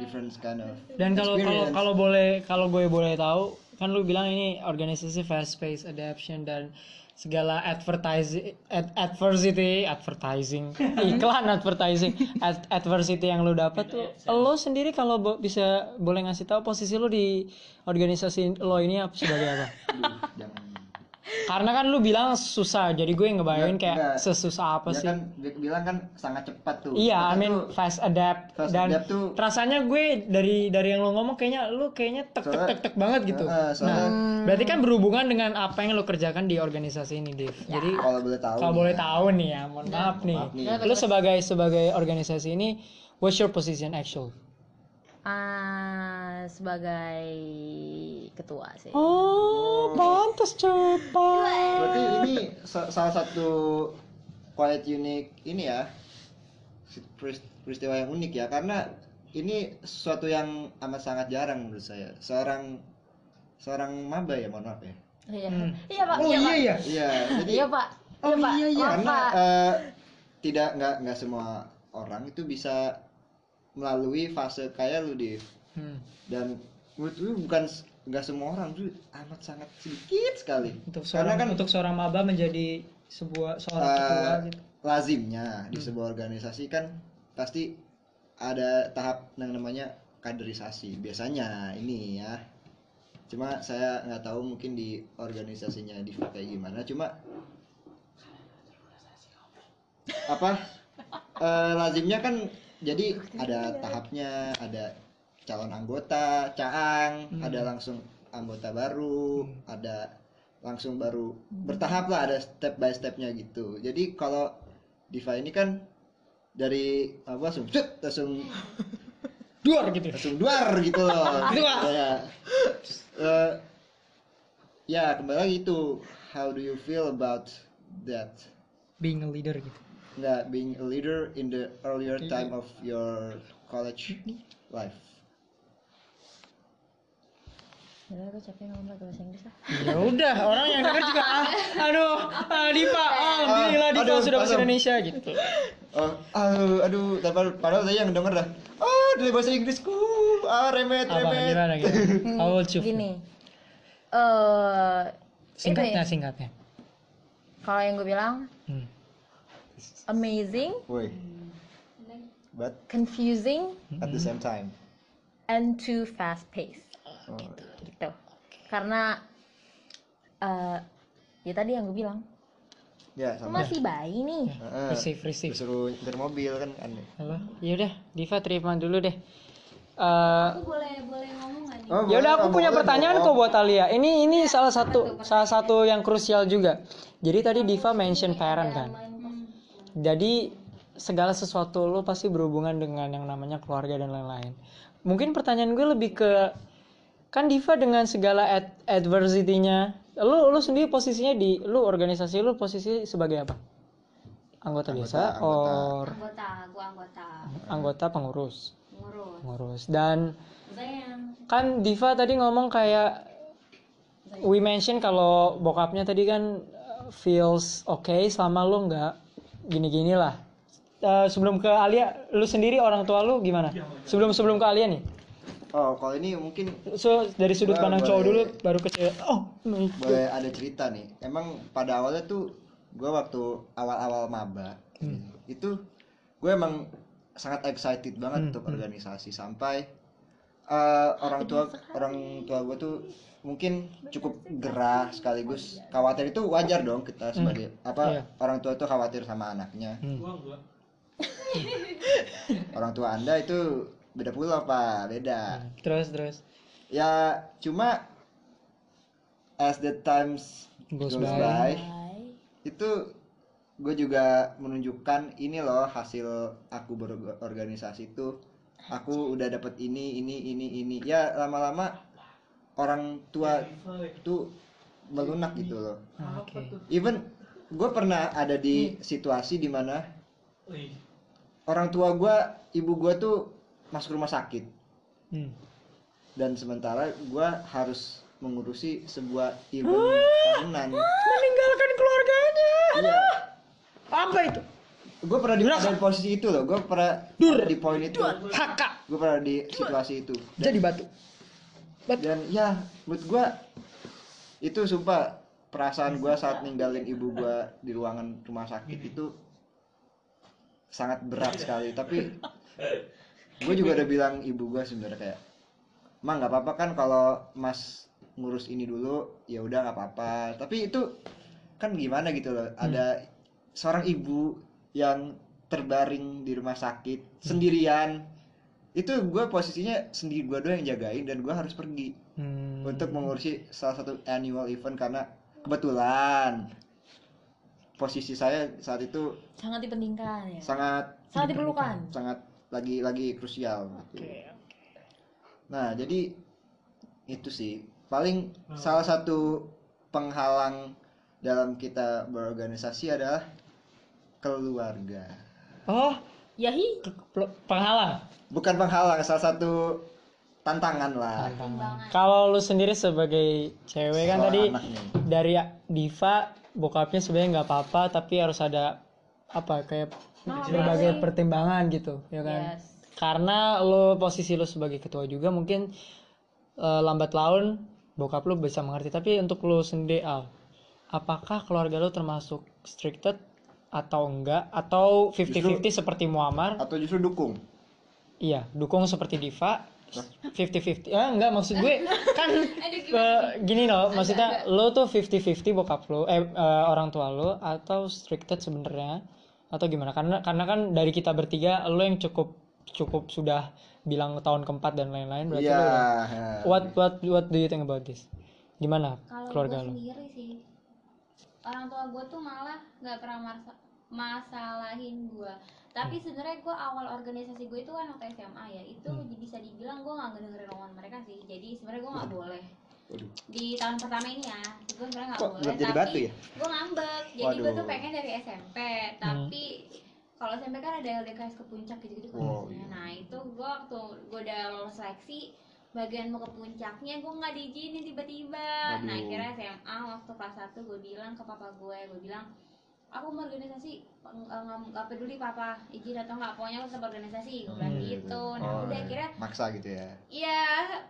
Different kind of Dan kalau kalau kalau boleh kalau gue boleh tahu kan lu bilang ini organisasi fast paced adaptation dan segala advertising ad, adversity advertising iklan advertising ad- adversity yang lu dapat tuh lo sendiri kalau bo- bisa boleh ngasih tahu posisi lu di organisasi lo ini apa sebagai apa? Jangan karena kan lu bilang susah jadi gue ngebayangin kayak Enggak. sesusah apa dia sih kan dia bilang kan sangat cepat tuh Iya, I Kita mean tuh- fast adapt Fast dan adapt tuh- rasanya gue dari dari yang lo ngomong kayaknya lu kayaknya tek tek tek tek banget gitu. Soalnya- Nah, berarti kan berhubungan dengan apa yang lo kerjakan di organisasi ini, Dev. Jadi kalau boleh tahu kalau nih boleh ya. tahu nih ya, mohon maaf nih. maaf nih. Lu sebagai sebagai organisasi ini, what's your position actual? Ah, sebagai ketua sih. Oh, pantas cepat. berarti ini sa- salah satu quite unique ini ya peris- peristiwa yang unik ya karena ini sesuatu yang amat sangat jarang menurut saya seorang seorang maba ya mohon maaf ya Iya. Hmm. Iya, Pak. Oh iya, Pak. iya ya. iya jadi Iya, Pak. Oh, Iya, Pak. iya, iya. Karena eh, tidak nggak nggak semua orang itu bisa melalui fase kayak lu di Hmm. dan menurut gue bukan nggak semua orang tuh amat sangat sedikit sekali. Untuk karena seorang kan untuk seorang maba menjadi sebuah seorang eh, ketua gitu. lazimnya di sebuah organisasi kan pasti ada tahap yang namanya kaderisasi. Biasanya ini ya. Cuma saya nggak tahu mungkin di organisasinya di kayak gimana. Cuma apa? Eh, lazimnya kan jadi ada tahapnya ada calon anggota caang ada langsung anggota baru ada langsung baru bertahap lah ada step by stepnya gitu. Jadi kalau Diva ini kan dari apa langsung cut, langsung Duar gitu. langsung duar gitu. Loh ya. Eh, ya kembali lagi itu how do you feel about that? Being a leader gitu. Nggak being a leader in the earlier time of your college life Udah, gue capek ngomong pakai bahasa Inggris lah. Ya udah, orang yang denger juga ah, aduh, ah, Diva, ah, alhamdulillah Diva aduh, sudah bahasa. Indonesia gitu. oh aduh aduh padahal, padahal saya yang denger dah oh dari bahasa Inggrisku ah remet Apa remet gimana gitu? How you feel? Gini. Eh, Singkatnya itu ya, singkatnya. kalau yang gue bilang Hmm. Amazing, woi but confusing, at the same time and too fast paced. oh, gitu karena eh ya tadi yang gue bilang ya lu sama masih bayi nih Heeh. Receive, receive. disuruh nyetir mobil kan aneh Halo, yaudah, Diva terima dulu deh. Eh, Aku boleh boleh ngomong nggak nih? Oh, ya udah boleh, aku punya boleh pertanyaan kok buat Alia. Ini ini salah satu salah satu yang krusial juga. Jadi tadi Diva mention parent kan. Jadi segala sesuatu lo pasti berhubungan dengan yang namanya keluarga dan lain-lain. Mungkin pertanyaan gue lebih ke kan Diva dengan segala ad adversity-nya, lo lo sendiri posisinya di lo organisasi lo posisi sebagai apa? Anggota, biasa anggota. or Anggota, gua anggota anggota pengurus? ngurus. Pengurus. Dan Sayang. kan Diva tadi ngomong kayak we mention kalau bokapnya tadi kan uh, feels okay selama lu nggak gini-gini lah. Uh, sebelum ke Alia, lu sendiri orang tua lu gimana? Sebelum sebelum ke Alia nih. oh kalau ini mungkin So dari sudut pandang cowok dulu baru ke cewek. Oh, my God. boleh ada cerita nih emang pada awalnya tuh gue waktu awal-awal maba itu gue emang sangat excited banget untuk organisasi sampai eh, orang tua orang tua gue tuh mungkin cukup gerah sekaligus. Khawatir itu wajar dong kita sebagai apa Iya. orang tua itu khawatir sama anaknya. Gua enggak. orang tua anda itu beda pula pak. Beda. Terus terus. ya cuma as the times Goes goes, by. by, itu gue juga menunjukkan ini loh hasil aku berorganisasi itu. Aku udah dapat ini ini ini ini. Ya lama-lama orang tua tuh melunak gitu loh. Oke. even gue pernah ada di situasi di mana Wih, orang tua gue ibu gue tuh masuk rumah sakit. Hmm. dan sementara gue harus mengurusi sebuah event tahunan. Meninggalkan keluarganya. iya. Apa itu? gue pernah di, di posisi itu loh. Gue pernah ada di poin itu. Haka. gue pernah di situasi itu. Jadi batu. Dan ya menurut gue itu sumpah perasaan gue saat ninggalin ibu gue di ruangan rumah sakit itu sangat berat sekali. Tapi gue juga udah bilang ibu gue sebenarnya kayak mah nggak apa-apa kan kalau mas ngurus ini dulu ya udah nggak apa-apa. Tapi itu kan gimana gitu loh ada seorang ibu yang terbaring di rumah sakit sendirian itu gue posisinya sendiri gue doang yang jagain dan gue harus pergi Hmm. untuk mengurusi salah satu annual event karena kebetulan posisi saya saat itu sangat dipentingkan ya sangat sangat diperlukan sangat lagi lagi krusial gitu. Nah, jadi itu sih paling salah satu penghalang dalam kita berorganisasi adalah keluarga. Oh, yahi pe- penghalang. Bukan penghalang, salah satu tantangan lah. Kalau lu sendiri sebagai cewek kan Seorang tadi anak nih. dari Diva bokapnya sebenarnya nggak apa-apa tapi harus ada apa kayak berbagai pertimbangan gitu ya kan Yes. karena lo posisi lo sebagai ketua juga mungkin eh, lambat laun bokap lu bisa mengerti tapi untuk lu sendiri Al apakah keluarga lu termasuk restricted atau enggak? Atau 50-50 seperti Muammar? Atau justru dukung? Iya dukung seperti Diva. 50-50 ah enggak maksud gue kan eh, gini loh maksudnya lo tuh 50-50 bokap lo eh eh, orang tua lo atau restricted sebenarnya atau gimana? Karena karena kan dari kita bertiga lo yang cukup cukup sudah bilang tahun keempat dan lain-lain berarti iya lo udah what what what do you think about this? Gimana kalau keluarga gue lo? sendiri sih orang tua gue tuh malah nggak pernah masa- masalahin gue tapi Hmm. sebenarnya gue awal organisasi gue itu kan waktu SMA ya itu bisa dibilang gue nggak ngedengerin omongan mereka sih jadi sebenarnya gue nggak boleh Waduh. di tahun pertama ini ya gue sebenarnya nggak boleh jadi tapi batu ya? gue ngambek jadi gue tuh pengen dari SMP tapi kalau SMP kan ada LDKS ke puncak gitu-gitu kan Wow, biasanya. iya. nah itu gue waktu gue udah lolos seleksi bagian mau ke puncaknya gue nggak diizinin tiba-tiba nah akhirnya SMA waktu kelas 1 gue bilang ke papa gue gue bilang aku mau organisasi nggak peduli papa izin atau nggak pokoknya aku tetap organisasi gue bilang Hmm. gitu nah Oh, udah akhirnya maksa gitu ya Iya,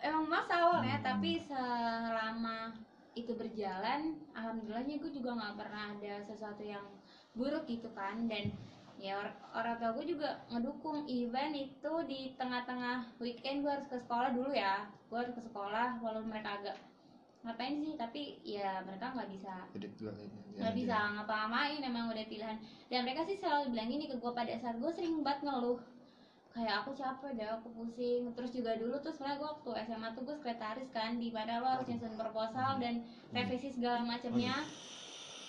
emang masa awalnya, Hmm. tapi selama itu berjalan, alhamdulillahnya gue juga nggak pernah ada sesuatu yang buruk gitu kan, dan ya or- orang tua gue juga ngedukung. Even itu di tengah-tengah weekend gue harus ke sekolah dulu ya, gue harus ke sekolah walaupun mereka agak ngapain sih, tapi ya mereka nggak bisa. Dua nggak bisa ngapa-ngapain emang udah pilihan. Dan mereka sih selalu bilang gini ke gue pada saat gue sering banget ngeluh. Kayak aku capek deh aku pusing. Terus juga dulu tuh sebenarnya gue waktu SMA tuh gue sekretaris kan di mana lo harus nyusun proposal dan revisi segala macamnya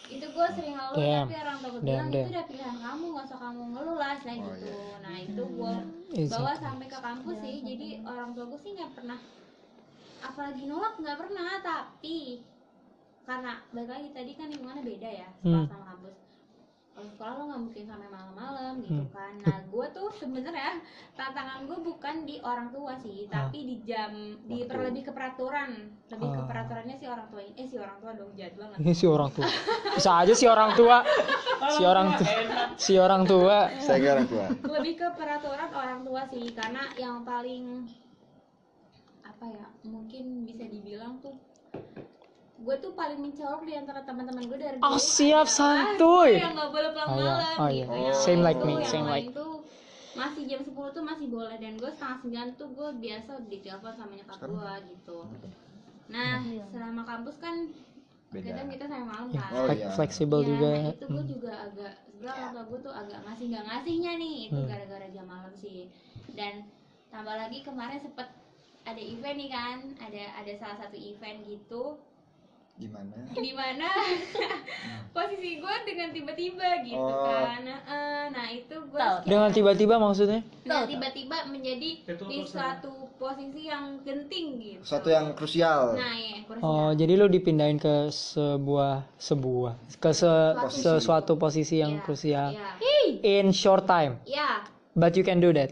itu gue sering ngeluh Damn. tapi orang tua gue Damn, bilang itu udah pilihan kamu nggak usah kamu ngeluh lah nah Oh, gitu iya. nah itu gue bawa sampai ke kampus sih jadi orang tua gue sih nggak pernah apalagi nolak nggak pernah tapi karena balik lagi tadi kan lingkungannya beda ya sekolah Hmm. sama sekolah lo nggak mungkin sampai malam-malam gitu Hmm. kan. Nah gue tuh sebenarnya tantangan gue bukan di orang tua sih Ah. tapi di jam di Waktu. per lebih ke peraturan. Lebih ke Ah. peraturannya si orang tua ini. Eh si orang tua dong jahat banget ini si orang tua. Bisa aja si orang tua. Si orang tua si orang tua. Saya kira orang tua. Lebih ke peraturan orang tua sih karena yang paling apa ya mungkin bisa dibilang tuh gue tuh paling mencolok di antara teman-teman gue dari Oh, siap, santuy. yang nggak boleh pulang Oh, iya. malam Oh, iya. gitu Oh. Yang Same like me, yang same lain like- tuh masih jam 10 tuh masih boleh dan gue setengah sembilan tuh gue biasa ditelepon sama nyokap gue gitu nah selama kampus kan Beda. kadang kita sampai malam Ya, kan Oh, iya. fleksibel Ya, juga nah itu gue Hmm. juga agak sebelah orang gue tuh agak ngasih nggak ngasihnya nih itu Hmm. gara-gara jam malam sih dan tambah lagi kemarin sempet ada event nih kan ada ada salah satu event gitu gimana di mana posisi gue dengan tiba-tiba gitu Oh. kan nah itu gue dengan tiba-tiba maksudnya nah tiba-tiba menjadi Itu di suatu posisi yang genting gitu sesuatu yang krusial nah ya oh krusial. jadi lu dipindahin ke sebuah sebuah ke se, Posisi. sesuatu posisi yang Iya, krusial iya. in short time ya but you can do that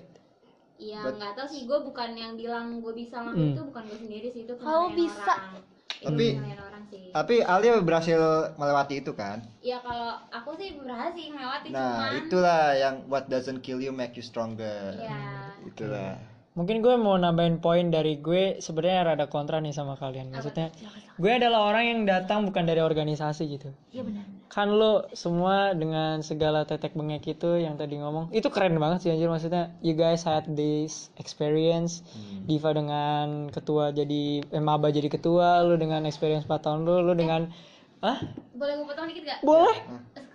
Iya, But- nggak tahu sih gue bukan yang bilang gue bisa Hmm. ngelakuin itu bukan gue sendiri sih itu Kau penilaian bisa. orang. Tapi- orang sih. tapi Alia berhasil melewati itu kan? Ya kalau aku sih berhasil melewati nah cuman itulah yang what doesn't kill you make you stronger. Ya itulah. Mungkin gue mau nambahin poin dari gue sebenarnya rada kontra nih sama kalian. Maksudnya gue adalah orang yang datang bukan dari organisasi gitu. Iya benar. Kan lo semua dengan segala tetek bengek itu yang tadi ngomong itu keren banget sih anjir. Maksudnya you guys had this experience. Diva dengan ketua jadi eh, maba jadi ketua lo dengan experience 4 tahun lo lo dengan ah? Boleh gue potong dikit gak? boleh.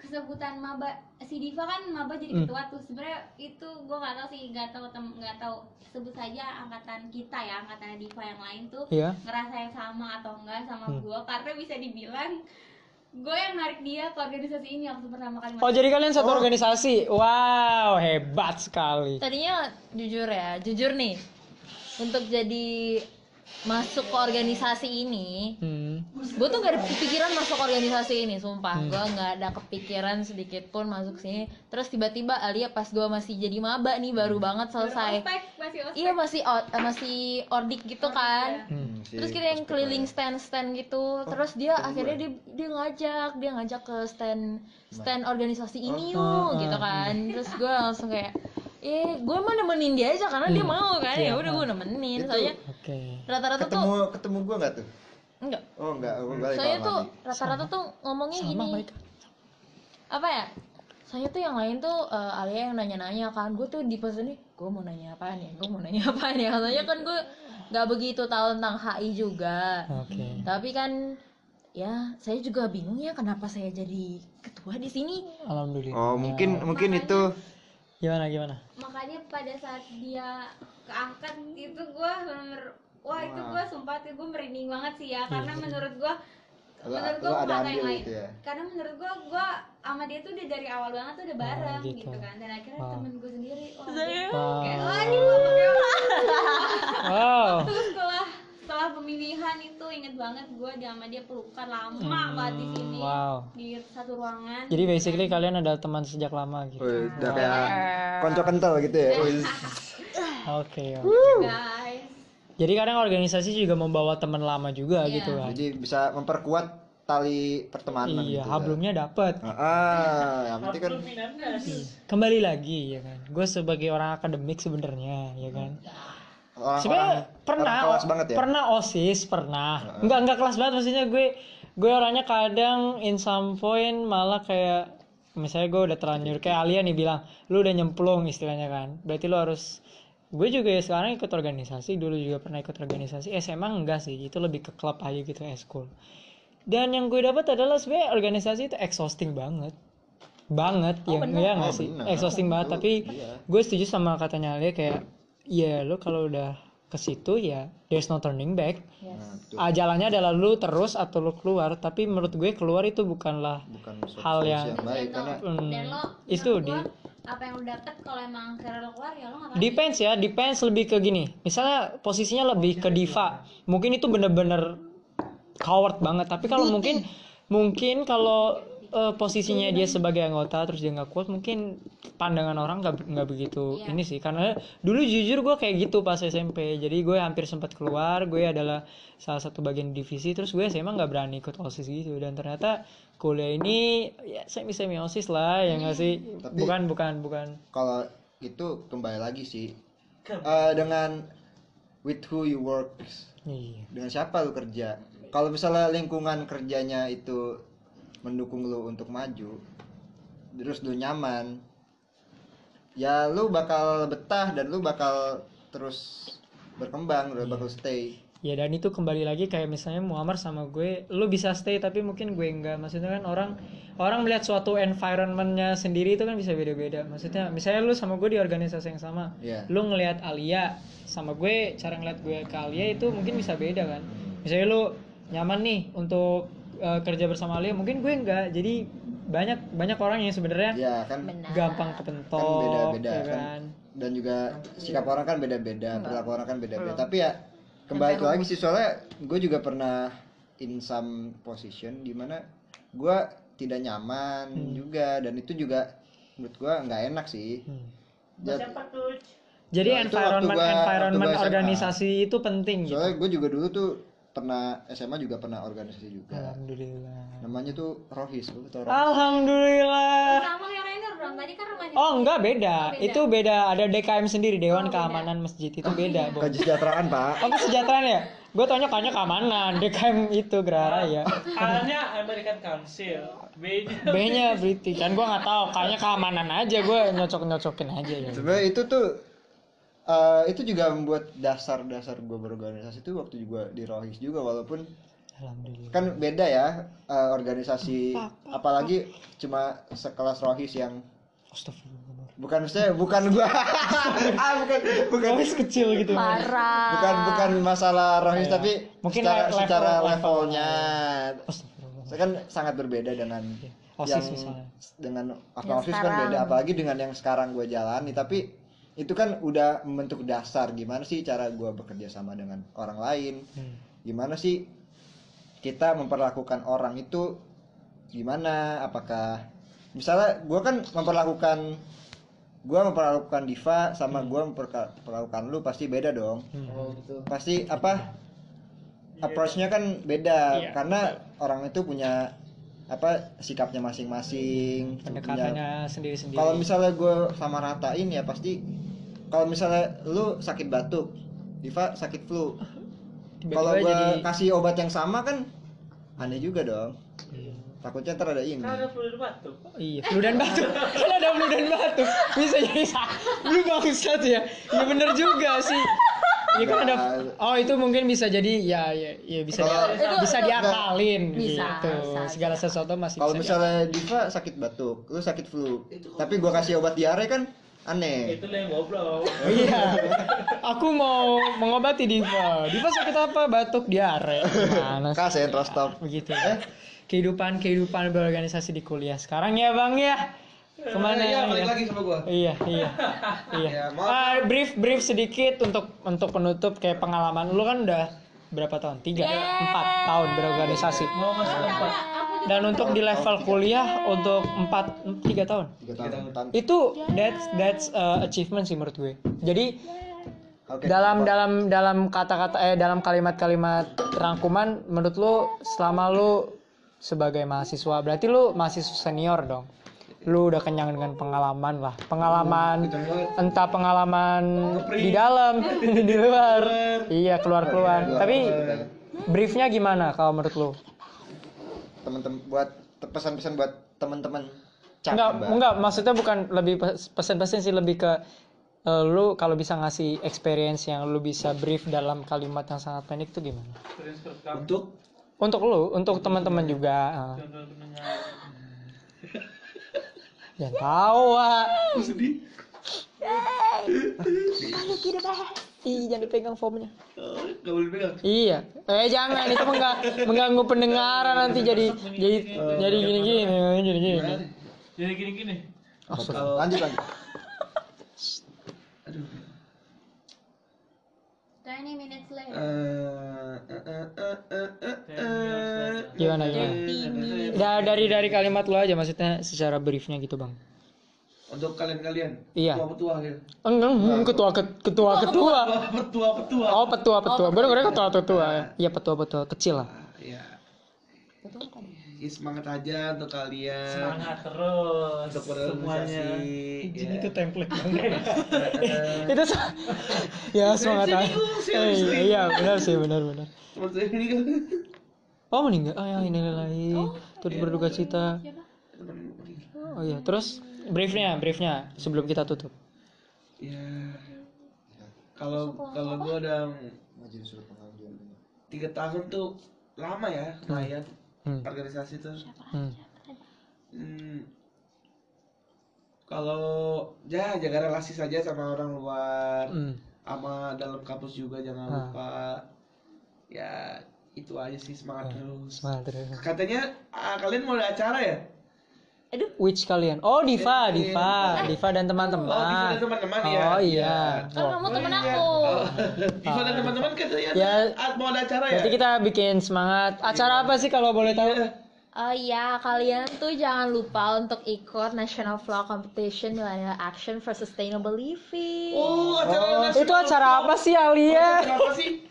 Kesebutan maba si Diva kan maba jadi Hmm. ketua tuh. Sebenarnya itu gue nggak tahu sih nggak tahu tem nggak tahu. Sebut saja angkatan kita ya angkatan Diva yang lain tuh Iya. ngerasa yang sama atau enggak sama Hmm. gue karena bisa dibilang gue yang narik dia ke organisasi ini waktu pertama kali oh jadi kalian satu organisasi? Wow hebat sekali. Tadinya jujur ya, jujur nih. Untuk jadi masuk ke organisasi ini, hmm. gue tuh gak ada kepikiran masuk organisasi ini, sumpah. Gue nggak ada kepikiran sedikit pun masuk sini. Terus tiba-tiba Alia pas gue masih jadi maba nih, baru banget selesai. Ospek, masih ospek. Iya masih o- eh, masih ordik gitu kan. Hmm. si Terus kita yang keliling lah. stand-stand gitu. Terus dia akhirnya dia dia ngajak, dia ngajak ke stand stand organisasi ini Oh, yuk gitu kan. Terus gue langsung kayak eh gue mah nemenin dia aja karena dia mau kan. ya udah gue nemenin Itu soalnya rata-rata ketemu tuh ketemu gua nggak tuh? Enggak. Oh enggak, aku balik soalnya tuh mandi. rata-rata tuh ngomongnya Sama gini. mereka. apa ya? Saya tuh yang lain tuh eh, Alia yang nanya-nanya kan. Gue tuh di pos ini gue mau nanya apaan ya? Gue mau nanya apaan ya? Katanya kan gue nggak begitu tahu tentang HI juga. Oke. tapi kan ya saya juga bingung ya kenapa saya jadi ketua di sini. Alhamdulillah. Oh, mungkin mungkin Makanya- itu Gimana gimana? makanya pada saat dia keangkat itu gue bener wah itu gue sumpah tuh gue merinding banget sih ya karena menurut gue menurut gue ada yang lain gitu ya? karena menurut gue gue sama dia tuh udah dari awal banget tuh udah bareng gitu. gitu. kan dan akhirnya Wow. temen gue sendiri wah Wow. kayak wah ini gue pakai Wow. terus setelah pemilihan itu inget banget gue dia sama dia pelukan lama Hmm, banget di sini wow. di satu ruangan Jadi basically kalian adalah teman sejak lama gitu. Wih, udah kayak konco kental gitu ya. Oke. oke. guys Jadi kadang organisasi juga membawa teman lama juga Iya. gitu kan. Jadi bisa memperkuat tali pertemanan Iya, gitu. hablumnya dapet. Ah, ah, yang penting kan. Kembali lagi ya kan. Gue sebagai orang akademik sebenarnya ya kan. Orang, pernah orang kelas banget ya. pernah OSIS, pernah. Enggak enggak kelas banget maksudnya gue gue orangnya kadang in some point malah kayak misalnya gue udah terlanjur kayak Alia nih bilang, lu udah nyemplung istilahnya kan. Berarti lu harus gue juga ya sekarang ikut organisasi dulu juga pernah ikut organisasi SMA enggak sih itu lebih ke klub aja gitu eskul dan yang gue dapat adalah sebenarnya organisasi itu exhausting banget banget ya ya nggak Oh, sih bener. exhausting banget tapi iya. gue setuju sama katanya Alia kayak ya lo kalau udah ke situ ya there's no turning back. Nah, itu ah, jalannya adalah lu terus atau lu keluar tapi menurut gue keluar itu bukanlah bukan hal solusi yang- baik Dan karena lo- Hmm, dan lo itu menurut di apa yang lo dapet kalau emang akhirnya lo keluar ya lo ngapain? Depends ya depends lebih ke gini. Misalnya posisinya lebih ke diva. mungkin itu bener-bener coward banget tapi kalau mungkin mungkin kalau eh, posisinya dia sebagai anggota terus dia nggak kuat mungkin pandangan orang nggak nggak begitu Iya. ini sih. Karena dulu jujur gue kayak gitu pas SMP jadi gue hampir sempat keluar gue adalah salah satu bagian divisi terus gue SMA nggak berani ikut osis gitu. Dan ternyata kuliah ini ya semi semi osis lah ya nggak sih? Tapi- bukan bukan bukan. kalau itu kembali lagi sih. Eh, dengan with who you work. Iya. Dengan siapa lu kerja? Kalau misalnya lingkungan kerjanya itu mendukung lu untuk maju terus lu nyaman ya lu bakal betah dan lu bakal terus berkembang lu bakal stay Ya dan itu kembali lagi kayak misalnya Muammar sama gue, lu bisa stay tapi mungkin gue enggak. Maksudnya kan orang orang melihat suatu environmentnya sendiri itu kan bisa beda-beda. Maksudnya misalnya lu sama gue di organisasi yang sama, Iya. lu ngelihat Alia sama gue cara ngeliat gue ke Alia itu mungkin bisa beda kan. Misalnya lu nyaman nih untuk eh, kerja bersama Alia, mungkin gue enggak. Jadi banyak banyak orang yang sebenarnya. Ya kan? Gampang kan kepentok, beda-beda ya kan? kan. dan juga sikap orang kan beda-beda perilaku orang kan beda-beda. Tapi ya kembali lagi sih soalnya gue juga pernah in some position di mana gue tidak nyaman juga dan itu juga menurut gue nggak enak sih. Hmm. Tuh? Jadi Nah, environment gua- environment organisasi itu penting gitu. soalnya gue juga dulu tuh pernah SMA juga pernah organisasi juga Alhamdulillah. namanya tuh Rohis lu tau Rohis? Alhamdulillah. sama kayak Rainer dong tadi kan rumahnya Oh enggak beda. Oh, beda. Itu beda. Ada DKM sendiri Dewan Oh, beda. Keamanan Masjid itu beda. Bang. kesejahteraan pak Oh kesejahteraan ya? Gue tanya kayaknya keamanan. DKM itu Gerara ya. A-nya American Council, B-nya B-nya British. Kan gue nggak tahu. Kayaknya keamanan aja. Gue nyocok nyocokin aja. Ya. sebenarnya itu tuh eh, itu juga membuat dasar-dasar gue berorganisasi itu waktu juga di Rohis juga walaupun Alhamdulillah. kan beda ya eh, organisasi apalagi cuma sekelas Rohis yang bukan saya bukan gua. Ah bukan bukan. Rohis kecil gitu. parah. Bukan bukan masalah Rohis Iya. tapi Mungkin secara, le- level- secara level- levelnya. saya kan sangat berbeda dengan OSIS yang misalnya. dengan apa OSIS kan beda apalagi dengan yang sekarang gue jalani. Tapi itu kan udah membentuk dasar gimana sih cara gue bekerja sama dengan orang lain? Hmm. gimana sih kita memperlakukan orang itu gimana? Apakah misalnya gue kan memperlakukan gue memperlakukan Diva sama gue memperlakukan lu pasti beda dong. Hmm. pasti apa? Approach-nya kan beda Iya, karena orang itu punya apa sikapnya masing-masing Pendekatannya sendiri-sendiri. kalau misalnya gue sama ratain ya pasti kalau misalnya lu sakit batuk Diva sakit flu kalau gua jadi- kasih obat yang sama kan aneh juga dong takutnya ntar ada ini Kan ada flu dan batuk. Iya, flu dan batuk. Kan ada flu dan batuk. Bisa jadi sa- lu bangsat ya. Iya bener juga sih. Iya kan ada Oh, itu mungkin bisa jadi ya ya, ya bisa Kalau- dia- Itu- bisa itu- diakalin Bisa, gitu. bisa, Segala sesuatu masih kalau bisa. misalnya Diva sakit batuk lu sakit flu tapi gua kasih obat diare kan aneh Itu lah yang goblok. Iya. Aku mau mengobati Diva. Diva sakit apa? Batuk, diare. Mana sih? Kak sentral stop begitu. Kehidupan kehidupan berorganisasi di kuliah sekarang ya, Bang ya. Ke mana ya, balik ya? lagi sama gua. Iya, iya. iya. Ya. Ah, brief brief sedikit untuk untuk penutup kayak pengalaman lu kan udah berapa tahun? Tiga, empat tahun berorganisasi. Mau masuk empat. Dan untuk di level kuliah untuk empat tiga tahun. tiga tahun. Tan- Itu that's that's uh, achievement sih menurut gue. Jadi Oke, dalam dalam dalam kata-kata eh dalam kalimat-kalimat rangkuman menurut lu selama lu sebagai mahasiswa berarti lu mahasiswa senior dong? Lu udah kenyang dengan pengalaman lah. Pengalaman entah pengalaman di dalam di luar. Iya keluar keluar. Tapi briefnya gimana kalau menurut lu teman-teman buat pesan-pesan buat teman-teman enggak Mbak. enggak maksudnya bukan lebih pes- pesan-pesan sih lebih ke eh, lu kalau bisa ngasih experience yang lu bisa brief dalam kalimat yang sangat pendek itu gimana. Untuk untuk lu untuk teman-teman juga pendengar. Jangan tawa. sedih. Ih, jangan dipegang. Oh, boleh pegang. Iya. Eh jangan itu mengga- mengganggu pendengaran nanti jadi jadi jadi gini-gini, jadi gini. Jadi gini-gini. Astaga. lanjut lanjut 20 minutes later. Eh, eh, eh, eh, eh, eh, eh. Gimana gimana? Da- dari dari kalimat lu aja maksudnya secara briefnya gitu, Bang. Untuk kalian-kalian. Iya. Petua-petua gitu. Enggak, ketua ket- ketua ketua. Petua-petua. Oh, petua petua. Baru kira ketua ketua. Iya, petua petua kecil lah. Ya. Ya, semangat aja untuk kalian. Semangat terus. Untuk semuanya. berorganisasi. ya. Itu template banget. itu ya semangat aja. Eh, iya, benar sih, benar benar. Ini kan. Oh meninggal, oh ya ini lagi, turut berduka cita. Oh iya, terus briefnya, briefnya sebelum kita tutup. Ya. Kalau kalau gua udah Ngajuin surat pengajuan tiga tahun tuh lama ya lumayan Hmm. organisasi tuh. Hmm. Hmm. Kalau ya jaga relasi saja sama orang luar, Hmm. sama dalam kampus juga jangan Ah. lupa. Ya itu aja sih semangat terus. Semangat terus. Katanya ah, kalian mau ada acara ya? Which kalian? Oh Diva, Diva, Diva dan teman-teman. Oh, Diva dan teman-teman ya. Oh iya. Kan Oh. kamu temen aku. Oh, Diva dan teman-teman katanya Ya. ada- mau ada acara ya? Berarti kita bikin semangat. Acara apa sih kalau boleh tahu? Iya. Oh iya, kalian tuh jangan lupa untuk ikut National Flow Competition Millennial Action for Sustainable Living. Oh, acara Itu acara apa sih Alia? Apa sih?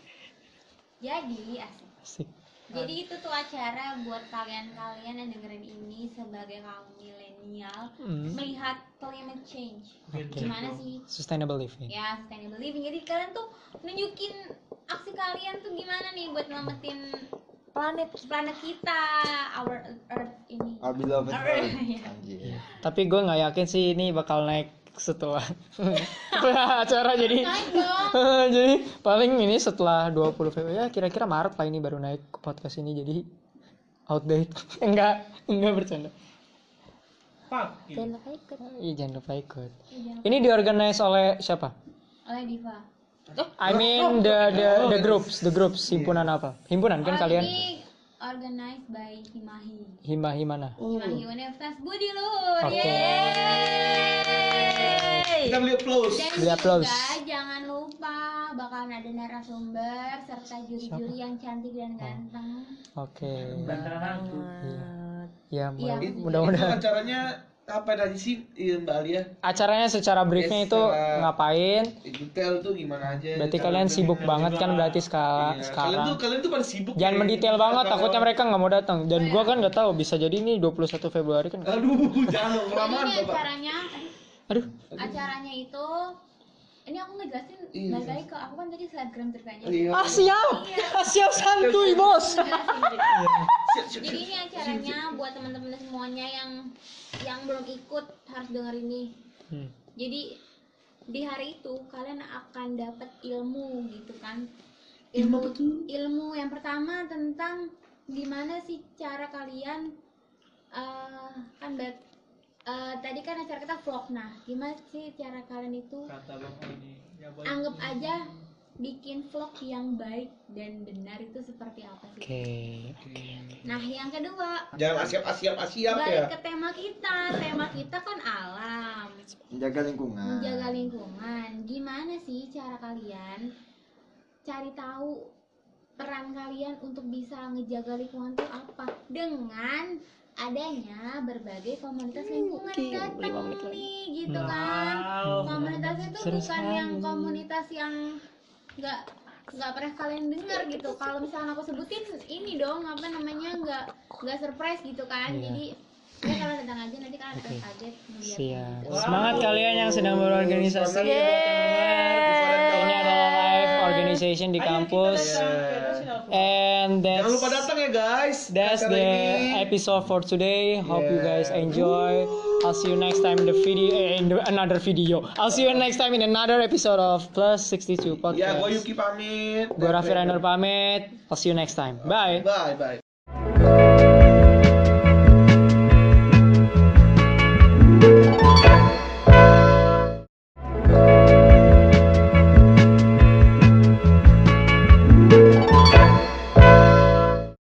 Jadi asik. Asik. Jadi itu tuh acara buat kalian-kalian yang dengerin ini sebagai kaum milenial Hmm. melihat climate change. Oke. Gimana sih? Sustainable living. Ya, sustainable living. Jadi kalian tuh nunjukin aksi kalian tuh gimana nih buat nyelamatin planet planet kita, our earth ini. Our beloved Our- Earth. Iya. Anjir. Tapi gue nggak yakin sih ini bakal naik setelah acara jadi jadi paling ini setelah 20 Februari ya kira-kira Maret lah ini baru naik ke podcast ini jadi outdate enggak enggak bercanda. Fuck. Jangan lupa ikut. Iya jangan lupa ikut. Iya, ini diorganize oleh siapa? Oleh Diva. I mean the the the groups the groups himpunan apa? Himpunan kan Oh, kalian. Ini organized by Himahi. hima himana Himahi Universitas Budi Luhur. Oke. Yeay. Kita beli applause. Dan Beli applause. juga jangan lupa bakalan ada narasumber serta juri-juri yang cantik dan ganteng. oke aku. ya Iya. mudah- Itu mudah-mudahan acaranya apa aja sih iya, Mbak Alia? acaranya secara briefnya Ya, itu secara- ngapain Detail tuh gimana aja? berarti kalian sibuk banget kan berarti ska- Iya, Kalian sekarang tuh kalian tuh pada sibuk. Jangan ya. mendetail banget, Kalau- takutnya mereka nggak mau datang. Dan gua kan nggak tahu, bisa jadi ini 21 Februari kan. Aduh, jangan dong kelamaan ini Bapak. acaranya Aduh, acaranya itu ini aku ngejelasin Iya. balik lagi ke aku kan tadi selebgram ceritanya Iya. Ah siap, Iya. ah, siap santuy bos. Jadi ini acaranya buat teman-teman semuanya yang yang belum ikut harus denger ini. Hmm. Jadi di hari itu kalian akan dapat ilmu gitu kan. Ilmu Ilmu yang pertama tentang gimana sih cara kalian eh kan bet- eh, tadi kan acara kita vlog nah gimana sih cara kalian itu Kata ini. Ya, anggap aja bikin vlog yang baik dan benar itu seperti apa sih? Oke. Nah, yang kedua, Jangan asiap asiap asiap ya. balik ke tema kita. Tema kita kan alam, menjaga lingkungan menjaga lingkungan. Gimana sih cara kalian cari tahu peran kalian untuk bisa ngejaga lingkungan itu apa? Dengan adanya berbagai komunitas lingkungan Oke, datang nih, gitu kan? Wow. komunitas itu Seru bukan yang komunitas yang nggak nggak pernah kalian dengar gitu kalau misalnya aku sebutin ini dong apa namanya nggak nggak surprise gitu kan Iya. jadi ya kalian datang aja nanti kalian akan Oke. kaget ngeliat Siap. gitu. Semangat kalian yang sedang berorganisasi. Ini adalah live organization di Ayo kampus. And that's Jangan lupa datang ya guys. That's the ini. episode for today. Hope you guys enjoy. I'll see you next time in the video eh, in the, another video. I'll see you next time in another episode of Plus 62 Ya, gue Podcast. Yuki pamit. Gue Raffi Rainer pamit. I'll see you next time. Bye. Bye bye.